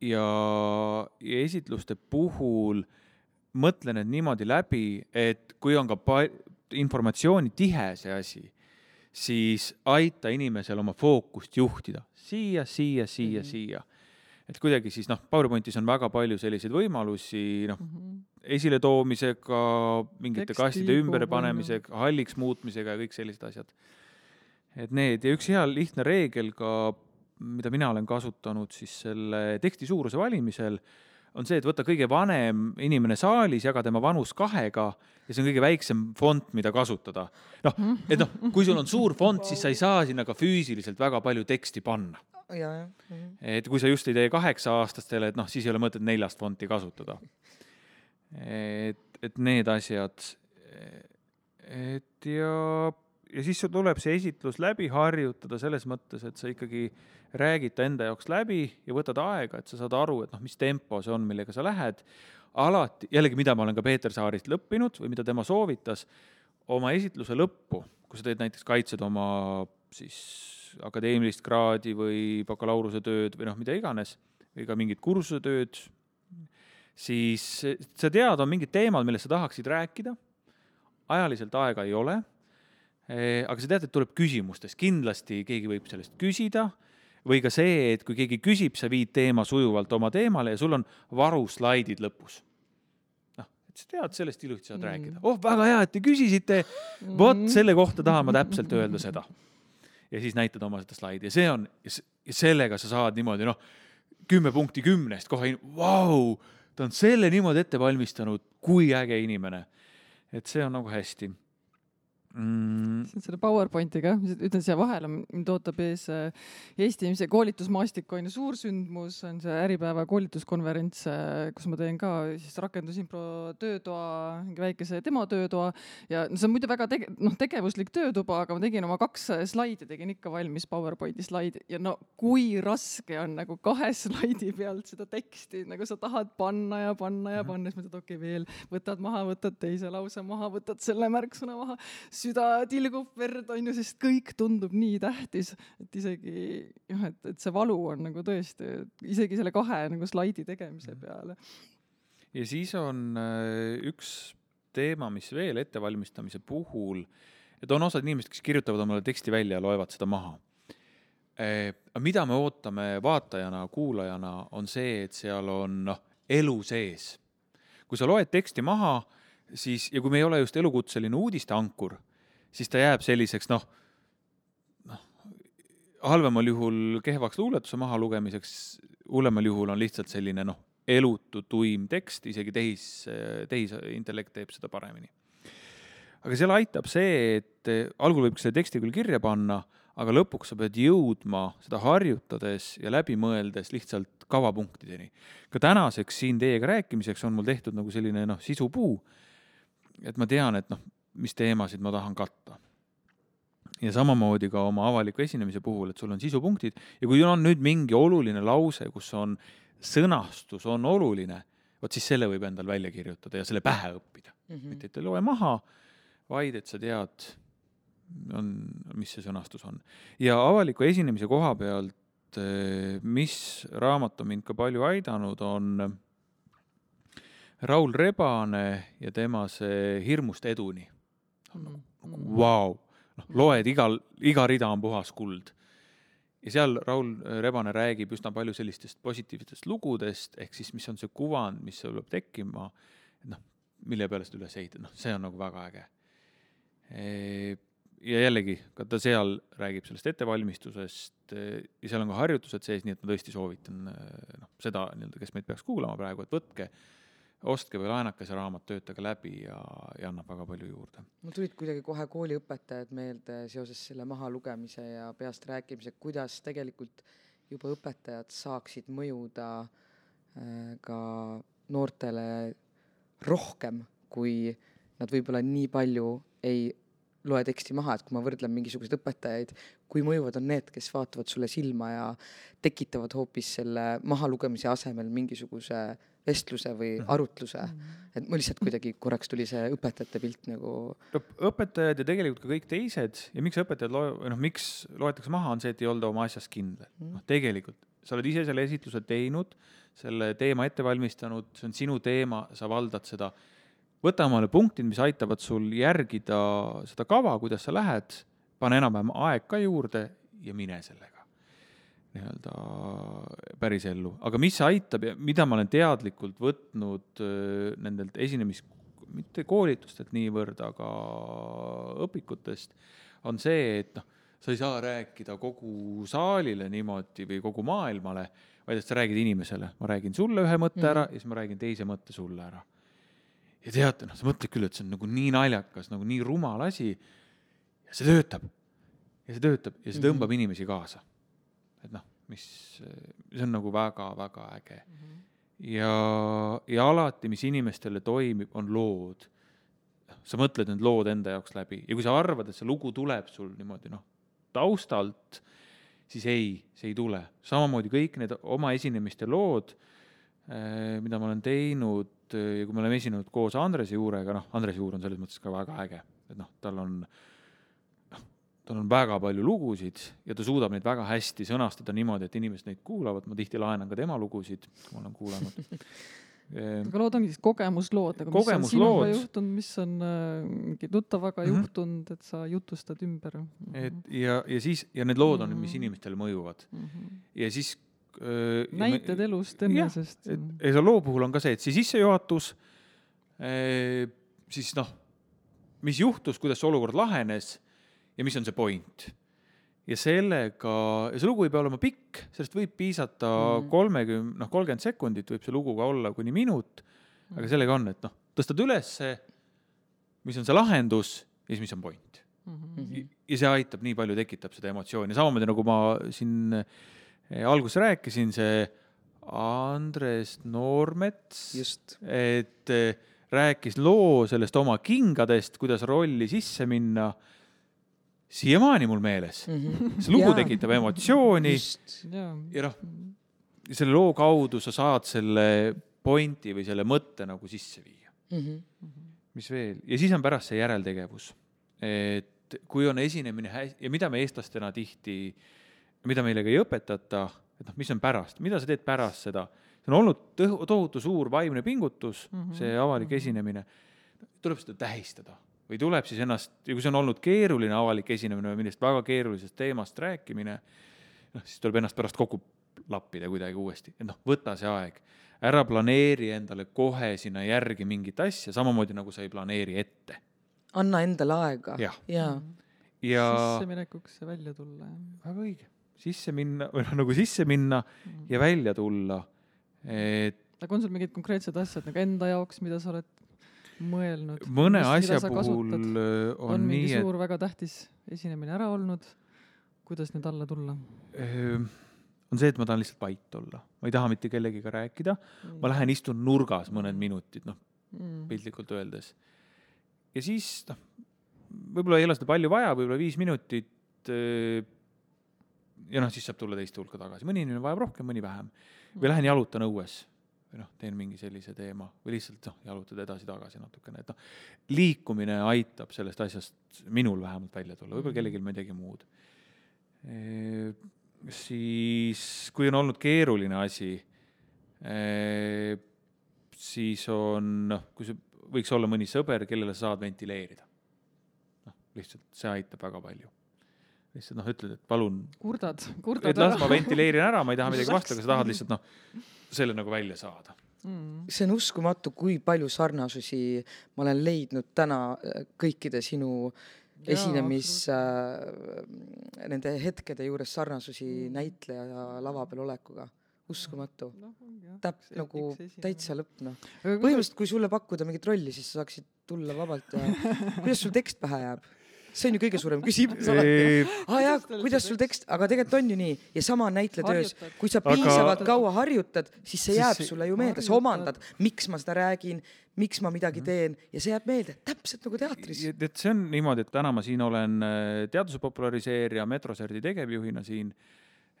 ja, ja esitluste puhul mõtle need niimoodi läbi, et kui on ka informatsiooni tihe see asi, siis aita inimesel oma fookust juhtida siia, siia, siia mm. -hmm. siia. et kuidagi siis noh, PowerPointis on väga palju selliseid võimalusi, noh, Mhm. esiletoomisega, mingite Teksti kastide ümberpanemisega, halliks muutmisega ja kõik sellised asjad. et need ja üks hea lihtne reegel ka, mida mina olen kasutanud siis selle teksti suuruse valimisel, on see, et võta kõige vanem inimene saalis, jaga tema vanus kahega ja see on kõige väiksem fond, mida kasutada. noh, et noh, kui sul on suur fond, siis sa ei saa sinna ka füüsiliselt väga palju teksti panna. -hmm. et kui sa just ei tee kaheksa-aastastele, et noh, siis ei ole mõtet neljast fonti kasutada. et, et need asjad. et ja ja siis sul tuleb see esitlus läbi harjutada selles mõttes, et sa ikkagi räägid ta enda jaoks läbi ja võtad aega, et sa saad aru, et noh, mis tempo see on, millega sa lähed. alati, jällegi, mida ma olen ka Peeter Saarist lõppinud või mida tema soovitas, oma esitluse lõppu, kui sa teed näiteks, kaitsed oma siis akadeemilist kraadi või bakalaureusetööd või noh, mida iganes, või ka mingit kursusetööd, siis sa tead, on mingid teemad, millest sa tahaksid rääkida, ajaliselt aega ei ole aga sa tead, et tuleb küsimustest, kindlasti keegi võib sellest küsida või ka see, et kui keegi küsib, sa viid teema sujuvalt oma teemale ja sul on varuslaidid lõpus. noh, et sa tead, sellest ilusti saad mm. rääkida. oh, väga hea, et te küsisite. vot mm. selle kohta tahan ma täpselt öelda seda. ja siis näitad oma seda slaidi ja see on, sellega sa saad niimoodi noh, kümme punkti kümnest kohe, vau, ta on selle niimoodi ette valmistanud, kui äge inimene. et see on nagu hästi mm.. selle PowerPointiga, ütlen siia vahele, mind ootab ees äh, Eesti inimese koolitusmaastik on ju suursündmus, on see Äripäeva koolituskonverents, äh, kus ma teen ka siis rakendusimpro töötoa, mingi väikese demotöötoa ja no see on muidu väga tege-, noh, tegevuslik töötuba, aga ma tegin oma kaks slaidi, tegin ikka valmis PowerPointi slaidi ja no kui raske on nagu kahe slaidi pealt seda teksti nagu sa tahad panna ja panna ja mhm. panna, siis mõtled, okei okay, veel, võtad maha, võtad teise lause maha, võtad selle märksõna maha süda tilgub verd, on ju, sest kõik tundub nii tähtis, et isegi jah, et, et see valu on nagu tõesti, isegi selle kahe nagu slaidi tegemise mhm. peale. ja siis on äh, üks teema, mis veel ettevalmistamise puhul, et on osad inimesed, kes kirjutavad omale teksti välja ja loevad seda maha eh,. mida me ootame vaatajana, kuulajana, on see, et seal on noh, elu sees. kui sa loed teksti maha, siis, ja kui me ei ole just elukutseline uudisteankur, siis ta jääb selliseks noh, noh, halvemal juhul kehvaks luuletuse mahalugemiseks, hullemal juhul on lihtsalt selline noh, elutu tuim tekst, isegi tehis, tehisintellekt teeb seda paremini. aga seal aitab see, et algul võib selle teksti küll kirja panna, aga lõpuks sa pead jõudma seda harjutades ja läbi mõeldes lihtsalt kavapunktideni. ka tänaseks siin teiega rääkimiseks on mul tehtud nagu selline noh, sisupuu, et ma tean, et noh, mis teemasid ma tahan katta. ja samamoodi ka oma avaliku esinemise puhul, et sul on sisupunktid ja kui on nüüd mingi oluline lause, kus on sõnastus on oluline, vot siis selle võib endal välja kirjutada ja selle pähe õppida mm. -hmm. mitte, et ei loe maha, vaid et sa tead, on, mis see sõnastus on. ja avaliku esinemise koha pealt, eh, mis raamat on mind ka palju aidanud, on Raul Rebane ja tema see Hirmust eduni. Vau, noh, loed igal, iga rida on puhas kuld. ja seal Raul Rebane räägib üsna palju sellistest positiivsetest lugudest, ehk siis mis on see kuvand, mis sul peab tekkima, noh, mille peale seda üles ehitada, noh, see on nagu väga äge. ja jällegi, ka ta seal räägib sellest ettevalmistusest ja seal on ka harjutused sees, nii et ma tõesti soovitan noh, seda nii-öelda, kes meid peaks kuulama praegu, et võtke ostke või laenake see raamat, töötage läbi ja, ja annab väga palju juurde. mul tulid kuidagi kohe kooliõpetajad meelde seoses selle mahalugemise ja peast rääkimisega, kuidas tegelikult juba õpetajad saaksid mõjuda äh, ka noortele rohkem, kui nad võib-olla nii palju ei loe teksti maha, et kui ma võrdlen mingisuguseid õpetajaid, kui mõjuvad on need, kes vaatavad sulle silma ja tekitavad hoopis selle mahalugemise asemel mingisuguse vestluse või mhm. arutluse. Mhm. et mul lihtsalt kuidagi korraks tuli see õpetajate pilt nagu. õpetajad ja tegelikult ka kõik teised ja miks õpetajad loe-, noh, miks loetakse maha, on see, et ei olda oma asjas kindel. Mhm. noh, tegelikult sa oled ise selle esitluse teinud, selle teema ette valmistanud, see on sinu teema, sa valdad seda. võta omale punktid, mis aitavad sul järgida seda kava, kuidas sa lähed, pane enam-vähem aeg ka juurde ja mine sellega nii-öelda pärisellu, aga mis aitab ja mida ma olen teadlikult võtnud nendelt esinemis, mitte koolitustelt niivõrd, aga õpikutest, on see, et noh, sa ei saa rääkida kogu saalile niimoodi või kogu maailmale, vaid et sa räägid inimesele, ma räägin sulle ühe mõtte mm -hmm. ära ja siis ma räägin teise mõtte sulle ära. ja teate, noh, sa mõtled küll, et see on nagu nii naljakas, nagu nii rumal asi. ja see töötab. ja see töötab ja see tõmbab mm -hmm. inimesi kaasa et noh, mis, see on nagu väga-väga äge mm. -hmm. ja, ja alati, mis inimestele toimib, on lood. sa mõtled need lood enda jaoks läbi ja kui sa arvad, et see lugu tuleb sul niimoodi noh, taustalt, siis ei, see ei tule. samamoodi kõik need oma esinemiste lood, mida ma olen teinud ja kui me oleme esinenud koos Andrese Juurega, noh, Andres Juur on selles mõttes ka väga äge, et noh, tal on noh, tal on väga palju lugusid ja ta suudab neid väga hästi sõnastada niimoodi, et inimesed neid kuulavad, ma tihti laenan ka tema lugusid, ma olen kuulanud aga lood ongi siis kogemuslood nagu, mis on sinuga juhtunud, mis on äh, mingi tuttavaga mm -hmm. juhtunud, et sa jutustad ümber et ja, ja siis, ja need lood on mm, -hmm. mis inimestele mõjuvad mm. -hmm. ja siis äh,. näited elust enesest. ja selle loo puhul on ka see, et see sissejuhatus äh,, siis noh, mis juhtus, kuidas see olukord lahenes ja mis on see point ja sellega, ja see lugu ei pea olema pikk, sellest võib piisata mm. kolmekümne, noh, kolmkümmend sekundit võib see lugu ka olla kuni minut, aga mm. sellega on, et noh, tõstad ülesse, mis on see lahendus ja siis, mis on point mm. -hmm. ja see aitab nii palju, tekitab seda emotsiooni, samamoodi nagu ma siin eh, alguses rääkisin, see Andres Noormets, et eh, rääkis loo sellest oma kingadest, kuidas rolli sisse minna siiamaani mul meeles mm. -hmm. see lugu tekitab emotsiooni ja, ja noh, selle loo kaudu sa saad selle pointi või selle mõtte nagu sisse viia mm. -hmm. mis veel, ja siis on pärast see järeltegevus. et kui on esinemine hästi ja mida me eestlastena tihti, mida meile ka ei õpetata, et noh, mis on pärast, mida sa teed pärast seda, see on olnud tohutu suur vaimne pingutus mm, -hmm. see avalik esinemine, tuleb seda tähistada või tuleb siis ennast, ja kui see on olnud keeruline avalik esinemine või millest väga keerulisest teemast rääkimine, noh, siis tuleb ennast pärast kokku lappida kuidagi uuesti, et noh, võta see aeg. ära planeeri endale kohe sinna järgi mingit asja, samamoodi nagu sa ei planeeri ette. anna endale aega. jah ja. ja. sisseminekuks ja välja tulla. väga õige, sisse minna või noh, nagu sisse minna mm. ja välja tulla, et aga on sul mingid konkreetsed asjad nagu enda jaoks, mida sa oled mõelnud? mõne mis, asja puhul kasutad? Äh, on, on nii, et suur väga tähtis esinemine ära olnud, kuidas nüüd alla tulla? on see, et ma tahan lihtsalt vait olla, ma ei taha mitte kellegiga rääkida mm., ma lähen istun nurgas mõned minutid, noh mm., piltlikult öeldes. ja siis noh, võib-olla ei ole seda palju vaja, võib-olla viis minutit. ja noh, siis saab tulla teiste hulka tagasi, mõni inimene vajab rohkem, mõni vähem. või lähen jalutan õues või noh, teen mingi sellise teema või lihtsalt noh, jalutad edasi-tagasi natukene, et noh, liikumine aitab sellest asjast minul vähemalt välja tulla, võib-olla mhm. kellelgi midagi muud e,. siis, kui on olnud keeruline asi e,, siis on noh, kui see võiks olla mõni sõber, kellele sa saad ventileerida. noh, lihtsalt see aitab väga palju lihtsalt noh, ütled, et palun. kurdad, kurdad ära. las ma ventileerin ära, ma ei taha midagi vastu, aga sa tahad lihtsalt noh, selle nagu välja saada mm.. see on uskumatu, kui palju sarnasusi ma olen leidnud täna äh, kõikide sinu esinemis äh, nende hetkede juures sarnasusi mm. näitleja ja lava peal olekuga. uskumatu no,. täp- nagu täitsa lõpp noh. põhimõtteliselt, kui sulle pakkuda mingit rolli, siis sa saaksid tulla vabalt ja kuidas sul tekst pähe jääb? See on ju kõige suurem küsimus alati. aa jaa, kuidas sul tekst, aga tegelikult on ju nii ja sama on näitlejatöös, kui sa piisavalt aga... kaua harjutad, siis see jääb siis sulle ju meelde, sa omandad, miks ma seda räägin, miks ma midagi mhm. teen ja see jääb meelde, täpselt nagu teatris. et see on niimoodi, et täna ma siin olen äh, teaduse populariseerija, Metroserti tegevjuhina siin,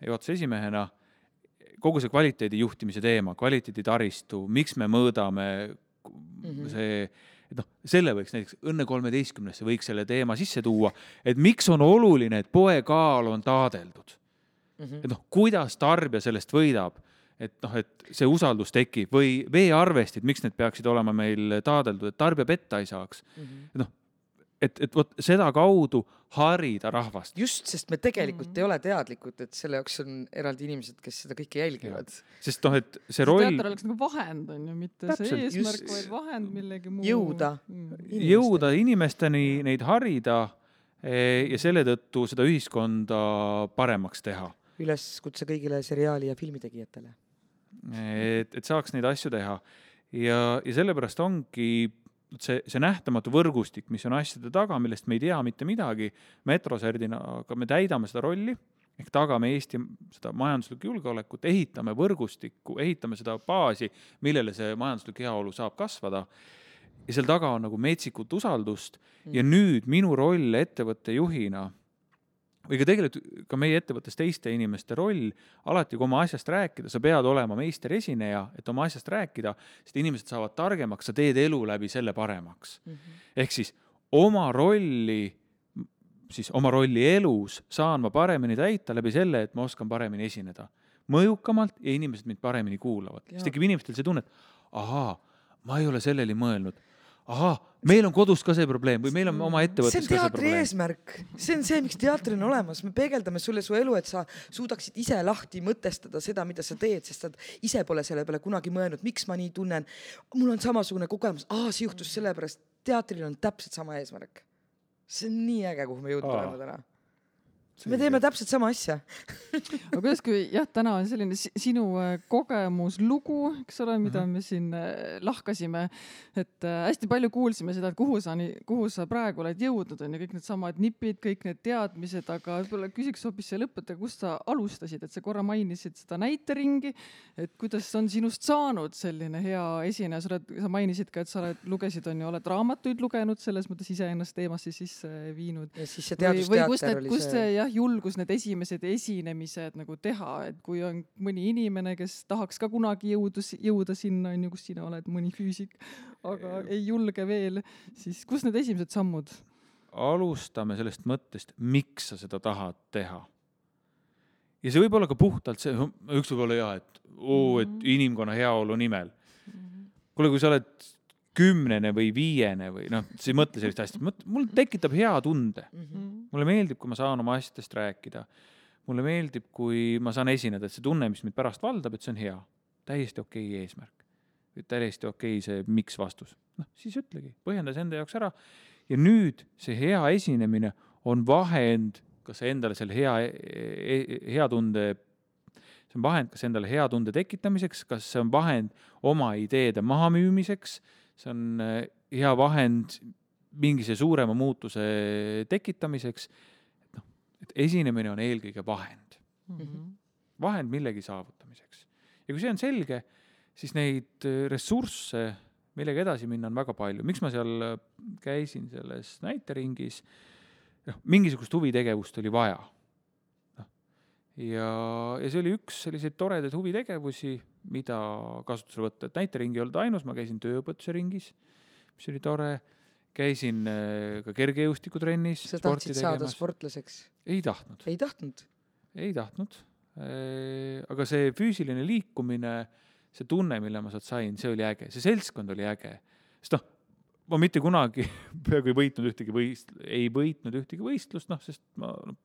juhatuse esimehena kogu see kvaliteedi juhtimise teema, kvaliteeditaristu, miks me mõõdame mm, -hmm. see et noh, selle võiks näiteks Õnne kolmeteistkümnesse võiks selle teema sisse tuua, et miks on oluline, et poekaal on taadeldud mm. -hmm. et noh, kuidas tarbija sellest võidab, et noh, et see usaldus tekib või veearvestid, miks need peaksid olema meil taadeldud, et tarbija petta ei saaks mm. -hmm. et noh, et, et vot sedakaudu harida rahvast. just, sest me tegelikult mm. ei ole teadlikud, et selle jaoks on eraldi inimesed, kes seda kõike jälgivad. sest noh, et see roll. teater oleks nagu vahend on ju, mitte Täpselt, see eesmärk just..., vaid vahend millegi muu. jõuda mm.. jõuda inimesteni, neid harida e, ja selle tõttu seda ühiskonda paremaks teha. üleskutse kõigile seriaali ja filmitegijatele. et, et saaks neid asju teha ja, ja sellepärast ongi see, see nähtamatu võrgustik, mis on asjade taga, millest me ei tea mitte midagi, metroserdina, aga me täidame seda rolli, ehk tagame Eesti seda majanduslikku julgeolekut, ehitame võrgustikku, ehitame seda baasi, millele see majanduslik heaolu saab kasvada. ja seal taga on nagu metsikut usaldust ja nüüd minu roll ettevõtte juhina või ka tegelikult ka meie ettevõttes teiste inimeste roll, alati kui oma asjast rääkida, sa pead olema meisteresineja, et oma asjast rääkida, sest inimesed saavad targemaks, sa teed elu läbi selle paremaks mm. -hmm. ehk siis oma rolli, siis oma rolli elus saan ma paremini täita läbi selle, et ma oskan paremini esineda. mõjukamalt ja inimesed mind paremini kuulavad. siis tekib inimestel see tunne, et ahaa, ma ei ole selleni mõelnud ahah, meil on kodus ka see probleem või meil on oma ettevõttes see on teatri eesmärk, see on see, miks teater on olemas, me peegeldame sulle su elu, et sa suudaksid ise lahti mõtestada seda, mida sa teed, sest sa ise pole selle peale kunagi mõelnud, miks ma nii tunnen. mul on samasugune kogemus, aa, see juhtus sellepärast, teatril on täpselt sama eesmärk. see on nii äge, kuhu me jõudnud oleme täna me teeme täpselt sama asja aga kuidas, kui jah, täna on selline sinu äh, kogemuslugu, eks ole, mida -hmm. me siin äh, lahkasime, et äh, hästi palju kuulsime seda, et kuhu sa nii, kuhu sa praegu oled jõudnud, on ju, kõik needsamad nipid, kõik need teadmised, aga võib-olla küsiks hoopis lõppu, et kust sa alustasid, et sa korra mainisid seda näiteringi, et kuidas on sinust saanud selline hea esineja, sa oled, sa mainisid ka, et sa oled, lugesid, on ju, oled raamatuid lugenud, selles mõttes iseennast teemasse sisse viinud. ja siis see teadusteater oli see. jah, jah, julgus need esimesed esinemised nagu teha, et kui on mõni inimene, kes tahaks ka kunagi jõuda, jõuda sinna, on ju, kus sina oled, mõni füüsik, aga ei julge veel, siis kus need esimesed sammud? alustame sellest mõttest, miks sa seda tahad teha. ja see võib olla ka puhtalt see, üks võib olla ja, et oo, et mhm. inimkonna heaolu nimel. Mhm. kuule, kui sa oled kümnene või viiene või noh, sa ei mõtle sellist asja, mul tekitab hea tunde mm. -hmm. mulle meeldib, kui ma saan oma asjadest rääkida. mulle meeldib, kui ma saan esineda, et see tunne, mis mind pärast valdab, et see on hea. täiesti okei okay eesmärk. täiesti okei okay see miks vastus. noh, siis ütlegi, põhjenda see enda jaoks ära. ja nüüd see hea esinemine on vahend, kas endale selle hea e, e, hea tunde see on vahend kas endale hea tunde tekitamiseks, kas see on vahend oma ideede mahamüümiseks see on äh, hea vahend mingise suurema muutuse tekitamiseks. et noh, et esinemine on eelkõige vahend mm, -hmm. vahend millegi saavutamiseks. ja kui see on selge, siis neid äh, ressursse, millega edasi minna, on väga palju. miks ma seal äh, käisin selles näiteringis? noh, mingisugust huvitegevust oli vaja. noh, ja, ja see oli üks selliseid toredaid huvitegevusi mida kasutusele võtta, et näitering ei olnud ainus, ma käisin tööõpetuse ringis, mis oli tore, käisin äh, ka kergejõustikutrennis. sa tahtsid saada sportlaseks? ei tahtnud. ei tahtnud? ei tahtnud. Äh, aga see füüsiline liikumine, see tunne, mille ma sealt sain, see oli äge, see seltskond oli äge. sest noh, ma mitte kunagi peaaegu ei võitnud ühtegi võist-, ei võitnud ühtegi võistlust, noh, sest ma noh,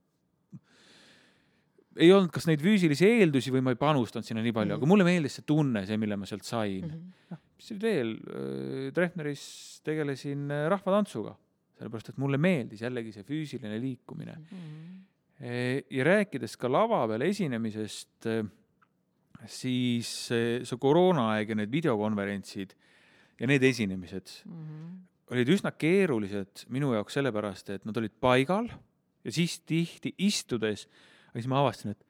ei olnud kas neid füüsilisi eeldusi või ma ei panustanud sinna nii palju mm, -hmm. aga mulle meeldis see tunne, see, mille ma sealt sain mm. -hmm. mis oli veel, äh, Treffneris tegelesin äh, rahvatantsuga, sellepärast et mulle meeldis jällegi see füüsiline liikumine mm. -hmm. ja rääkides ka lava peal esinemisest, siis see koroonaaeg ja need videokonverentsid ja need esinemised mm -hmm. olid üsna keerulised minu jaoks sellepärast, et nad olid paigal ja siis tihti istudes aga siis ma avastasin, et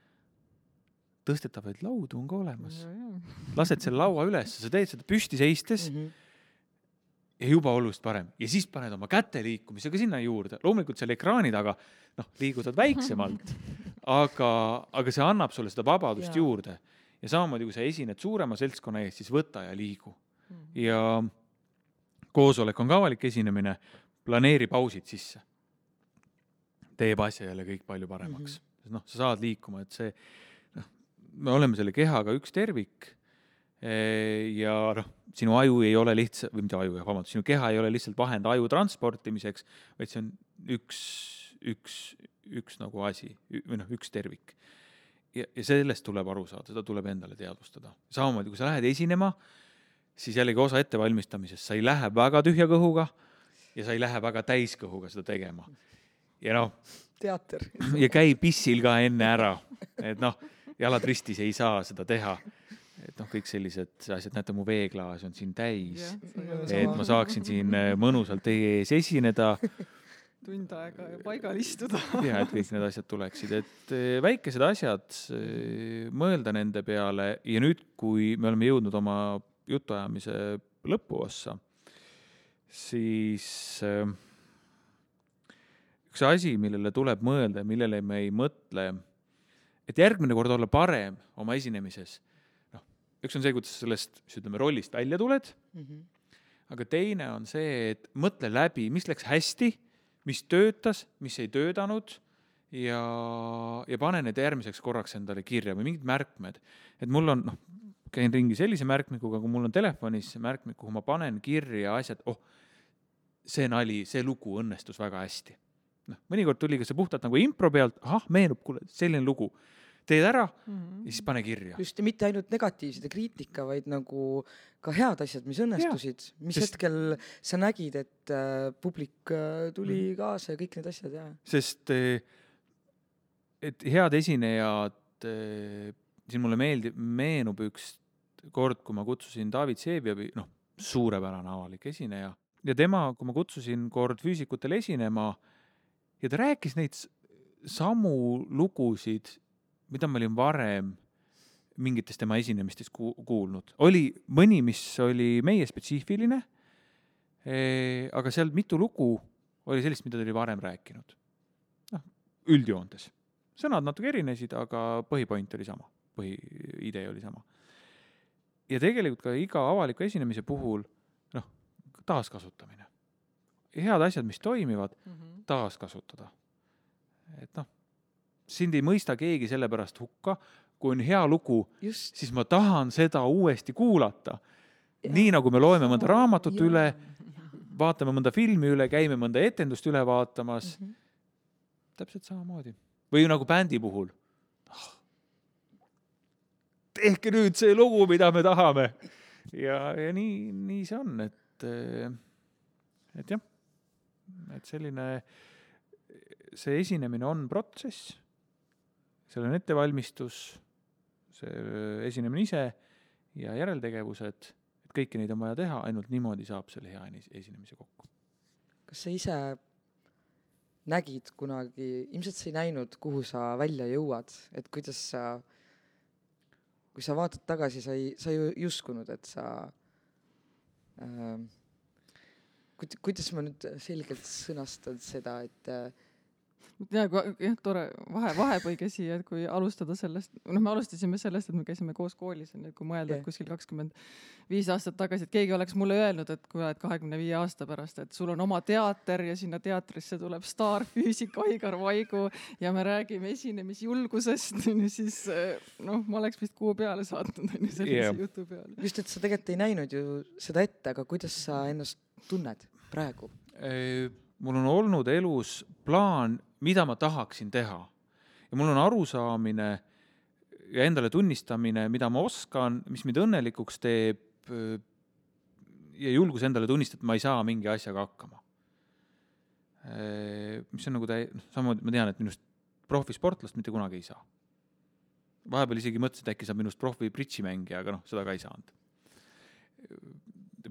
tõstetavaid laudu on ka olemas. lased selle laua üles, sa teed seda püsti seistes mm. -hmm ja juba oluliselt parem ja siis paned oma käte liikumisega sinna juurde, loomulikult seal ekraani taga noh, liigutad väiksemalt, aga, aga see annab sulle seda vabadust ja. juurde. ja samamoodi, kui sa esined suurema seltskonna ees, siis võta ja liigu mm. -hmm. ja koosolek on ka avalik esinemine, planeeri pausid sisse. teeb asja jälle kõik palju paremaks mm. -hmm noh, sa saad liikuma, et see noh, me oleme selle kehaga üks tervik. ja noh, sinu aju ei ole lihtsalt, või mitte aju, vabandust, sinu keha ei ole lihtsalt vahend aju transportimiseks, vaid see on üks, üks, üks nagu asi või noh, üks tervik. ja, ja sellest tuleb aru saada, seda tuleb endale teadvustada. samamoodi, kui sa lähed esinema, siis jällegi osa ettevalmistamisest, sa ei lähe väga tühja kõhuga ja sa ei lähe väga täiskõhuga seda tegema. ja noh, teater. ja käi pissil ka enne ära, et noh, jalad ristis ei saa seda teha. et noh, kõik sellised asjad, näete, mu veeklaas on siin täis. et ma saaksin siin äh, mõnusalt teie ees esineda tund aega paigal istuda. ja, et kõik need asjad tuleksid, et äh, väikesed asjad, äh, mõelda nende peale ja nüüd, kui me oleme jõudnud oma jutuajamise lõpuossa, siis äh, üks asi, millele tuleb mõelda ja millele me ei mõtle, et järgmine kord olla parem oma esinemises. noh, üks on see, kuidas sellest, siis ütleme, rollist välja tuled mm. -hmm. aga teine on see, et mõtle läbi, mis läks hästi, mis töötas, mis ei töötanud ja, ja pane need järgmiseks korraks endale kirja või mingid märkmed. et mul on, noh, käin ringi sellise märkmikuga, kui mul on telefonis märkmik, kuhu ma panen kirja asjad, oh, see nali, see lugu õnnestus väga hästi. Noh, mõnikord tuli ka see puhtalt nagu impro pealt, ahah, meenub, kuule, selline lugu. teed ära mm -hmm. ja siis pane kirja. just ja mitte ainult negatiivsed ja kriitika, vaid nagu ka head asjad, mis õnnestusid, mis sest... hetkel sa nägid, et äh, publik äh, tuli mm -hmm. kaasa ja kõik need asjad ja. sest äh, et head esinejad, äh, siin mulle meeldib, meenub üks kord, kui ma kutsusin David Vseviavi, noh, suurepärane avalik esineja ja tema, kui ma kutsusin kord füüsikutele esinema ja ta rääkis neid samu lugusid, mida ma olin varem mingites tema esinemistes ku kuulnud. oli mõni, mis oli meie spetsiifiline, aga seal mitu lugu oli sellist, mida ta oli varem rääkinud. noh, üldjoontes. sõnad natuke erinesid, aga põhipoint oli sama, põhiidee oli sama. ja tegelikult ka iga avaliku esinemise puhul noh, taaskasutamine. Head asjad, mis toimivad mm, -hmm. taaskasutada. et noh, sind ei mõista keegi selle pärast hukka, kui on hea lugu, siis ma tahan seda uuesti kuulata. nii nagu me loeme mõnda raamatut ja. üle, vaatame mõnda filmi üle, käime mõnda etendust üle vaatamas mm. -hmm. täpselt samamoodi. või nagu bändi puhul oh,. tehke nüüd see lugu, mida me tahame. ja, ja nii, nii see on, et, et jah, et selline, see esinemine on protsess, seal on ettevalmistus see esinemine ise ja järeltegevused, et kõiki neid on vaja teha, ainult niimoodi saab selle hea esinemise kokku. kas sa ise nägid kunagi, ilmselt sa ei näinud, kuhu sa välja jõuad, et kuidas sa, kui sa vaatad tagasi, sa ei, sa ju ei uskunud, et sa äh, kuidas ma nüüd selgelt sõnastan seda, et äh, ja jah, tore vahe, vahepõige siia, et kui alustada sellest, noh, me alustasime sellest, et me käisime koos koolis onju, et kui mõelda yeah., et kuskil kakskümmend viis aastat tagasi, et keegi oleks mulle öelnud, et kui oled kahekümne viie aasta pärast, et sul on oma teater ja sinna teatrisse tuleb staarfüüsik Aigar Vaigu ja me räägime esinemisjulgusest onju, siis noh, ma oleks vist kuu peale saatnud onju sellise yeah. jutu peale. just, et sa tegelikult ei näinud ju seda ette, aga kuidas sa ennast tunned praegu? mul on olnud elus plaan mida ma tahaksin teha. ja mul on arusaamine ja endale tunnistamine, mida ma oskan, mis mind õnnelikuks teeb ja julgus endale tunnistada, et ma ei saa mingi asjaga hakkama. mis on nagu täi-, noh, samamoodi ma tean, et minust profisportlast mitte kunagi ei saa. vahepeal isegi mõtlesin, et äkki saab minust profi bridžimängija, aga noh, seda ka ei saanud.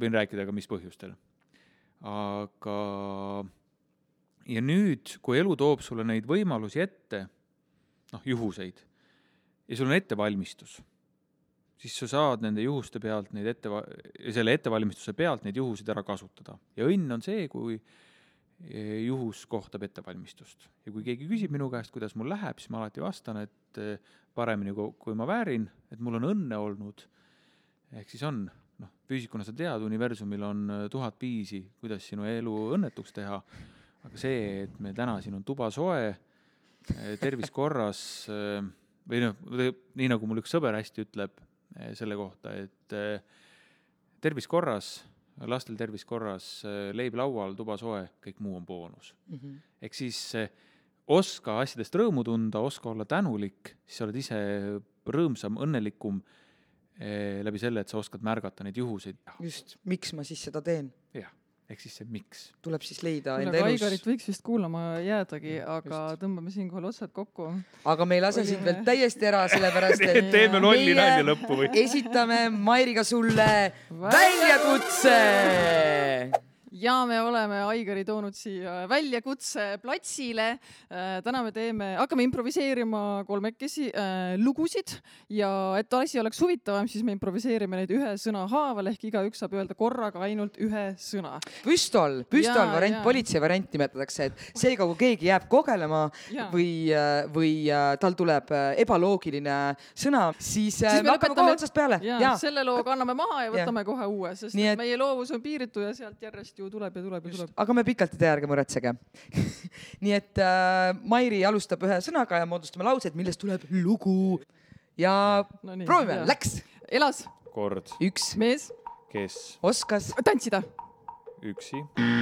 võin rääkida ka, mis põhjustel. Aga ja nüüd, kui elu toob sulle neid võimalusi ette, noh, juhuseid, ja sul on ettevalmistus, siis sa saad nende juhuste pealt neid ette, selle ettevalmistuse pealt neid juhuseid ära kasutada. ja õnn on see, kui juhus kohtab ettevalmistust. ja kui keegi küsib minu käest, kuidas mul läheb, siis ma alati vastan, et paremini, kui ma väärin, et mul on õnne olnud, ehk siis on, noh, füüsikuna sa tead, universumil on tuhat viisi, kuidas sinu elu õnnetuks teha aga see, et meil täna siin on tuba soe, eh, tervis korras eh, või noh, nii nagu mul üks sõber hästi ütleb selle kohta, et tervis korras, lastel tervis korras, leib laual, tuba soe, kõik muu on boonus mm. -hmm. ehk siis oska asjadest rõõmu tunda, oska olla tänulik, siis sa oled ise rõõmsam, õnnelikum läbi selle, et sa oskad märgata neid juhuseid. just, miks ma siis seda teen? jah ehk siis see miks. tuleb siis leida enda elus. Aigarit võiks vist kuulama jäädagi, aga just. tõmbame siinkohal otsad kokku. aga me ei lase sind veel täiesti ära, sellepärast et teeme lolli nalja lõppu või? esitame Mairiga sulle väljakutse. Ja me oleme Aigari toonud siia väljakutse platsile. täna me teeme, hakkame improviseerima kolmekesi äh, lugusid ja et asi oleks huvitavam, siis me improviseerime neid ühe sõna haaval ehk igaüks saab öelda korraga ainult ühe sõna. püstol, püstol variant, politsei variant nimetatakse, et seega, kui keegi jääb kogelema Jaa. või, või äh, tal tuleb äh, ebaloogiline sõna, siis, Siis me me hakkame kohe otsast peale. ja, ja. selle looga anname maha ja võtame kohe uue, sest et- meie loovus on piiritu ja sealt järjest ju tuleb ja tuleb ja tuleb. aga me pikalt ei tea, ärge muretsege. nii et äh, Mairi alustab ühe sõnaga ja moodustame laused, millest tuleb lugu. ja No nii, proovime. läks. elas. Kord, üks. Mees. Kes? Oskas. Tantsida, üksi,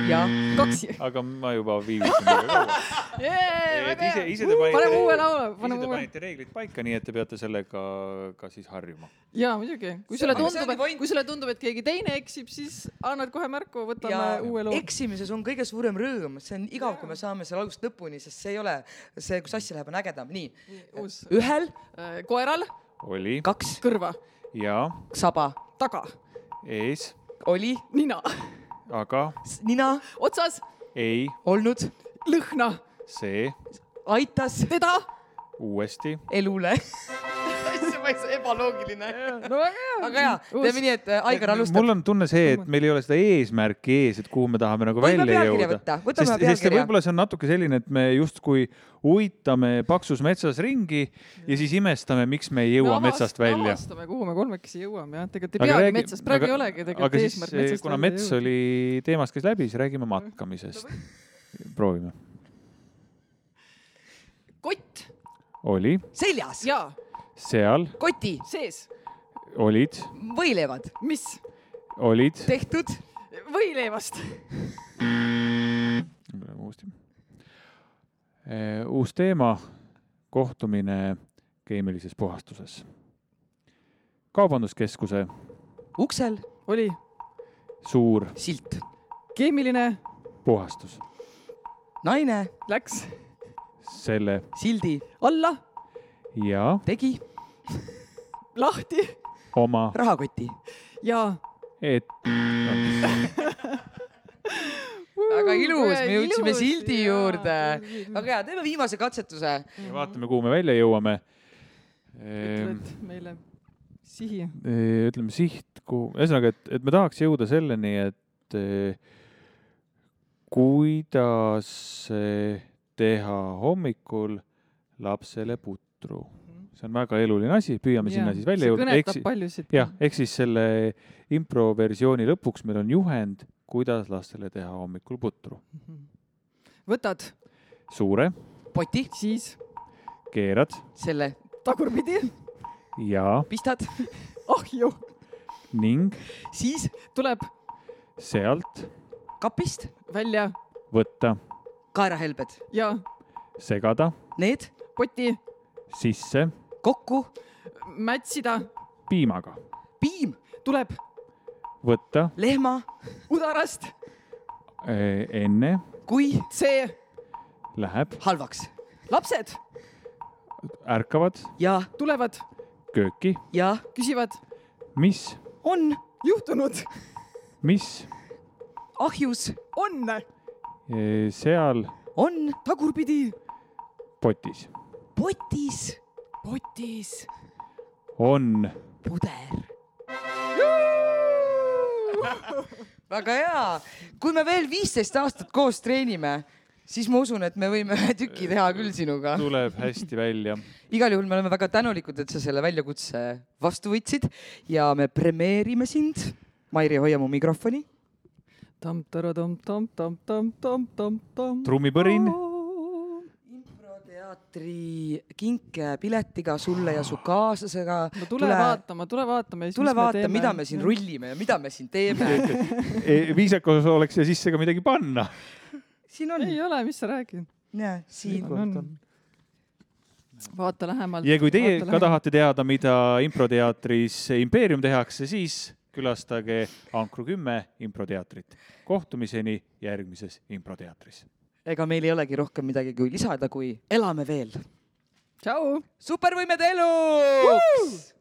ja kaksi. aga ma juba viivisin liiga kaua. et ise, ise te panite, paneme uue laulu, ise paneme te uue. panite reeglid paika, nii et te peate sellega ka siis harjuma. ja muidugi, kui sulle tundub point. kui sulle tundub, et keegi teine eksib, siis annad kohe märku, võtame ja uue loo. eksimises on kõige suurem rõõm, see on igav, kui me saame selle algusest lõpuni, sest see ei ole see, kus asja läheb, on ägedam. nii, uus. ühel koeral oli kaks kõrva, ja saba taga, ees, oli nina, aga nina? Otsas, ei. Olnud, lõhna, see. Aitas teda. Uuesti elule. see võiks ebaloogiline. no väga hea. aga jaa, teeme nii, et äh, Aigar alustab mul. on tunne see, et meil ei ole seda eesmärki ees, et kuhu me tahame nagu Võime välja jõuda sest, sest võib-olla see on natuke selline, et me justkui uitame paksus metsas ringi ja siis imestame, miks me ei jõua metsast välja. avastame, kuhu me kolmekesi jõuame jah, tegelikult ei peagi räägi- metsast, praegu aga- ei olegi tegelikult siis eesmärk eh, metsast kuna välja mets jõuda. oli teemast käis läbi, siis räägime matkamisest. proovime. kott oli, seljas, ja seal. Koti, sees, olid, võileivad, mis? Olid, tehtud, võileivast, uuesti. uus teema, kohtumine keemilises puhastuses. kaubanduskeskuse. Uksel. Oli. Suur. Silt, keemiline, puhastus, naine. Läks selle sildi alla, ja tegi lahti oma, rahakoti. ja et väga ilus, me jõudsime sildi jaa. juurde. aga hea, teeme viimase katsetuse. ja vaatame, kuhu me välja jõuame. ütled meile sihi. ütleme siht, kuhu, ühesõnaga, et, et me tahaks jõuda selleni, et eh, kuidas eh, teha hommikul lapsele putru. see on väga eluline asi, püüame sinna siis välja jõuda. ehk kõnetab paljusid. jah, ehk siis selle improversiooni lõpuks meil on juhend, kuidas lastele teha hommikul putru. võtad suure, poti, siis keerad. selle tagurpidi. Ja, pistad, ahju, ning siis tuleb sealt kapist välja võtta, kaerahelbed, ja segada. Need poti. Sisse. kokku, mätsida, piimaga, piim tuleb võtta. lehma, udarast. Eh, enne, kui see läheb, halvaks. Lapsed ärkavad. ja, tulevad, kööki, ja küsivad, mis, on juhtunud. Mis? Ahjus, on seal on tagurpidi potis potis potis. on puder. väga hea, kui me veel viisteist aastat koos treenime, siis ma usun, et me võime ühe tüki teha küll sinuga. tuleb hästi välja. igal juhul me oleme väga tänulikud, et sa selle väljakutse vastu võtsid ja me premeerime sind. Mairi, hoia mu mikrofoni. trummipõrin, improteatri kinkepiletiga sulle ja su kaaslasega. no tule vaatama, tule vaatama. tule vaata, mida me siin rullime ja mida me siin teeme. E, viisakas oleks siia sisse ka midagi panna. siin on, ei ole, mis sa räägid? näe, siin on. vaata lähemalt. ja kui teie ka. tahate teada, mida improteatris Impeerium tehakse, siis külastage Ankru kümme improteatrit. kohtumiseni järgmises improteatris. ega meil ei olegi rohkem midagi kui lisada, kui elame veel. tšau. supervõimed eluks.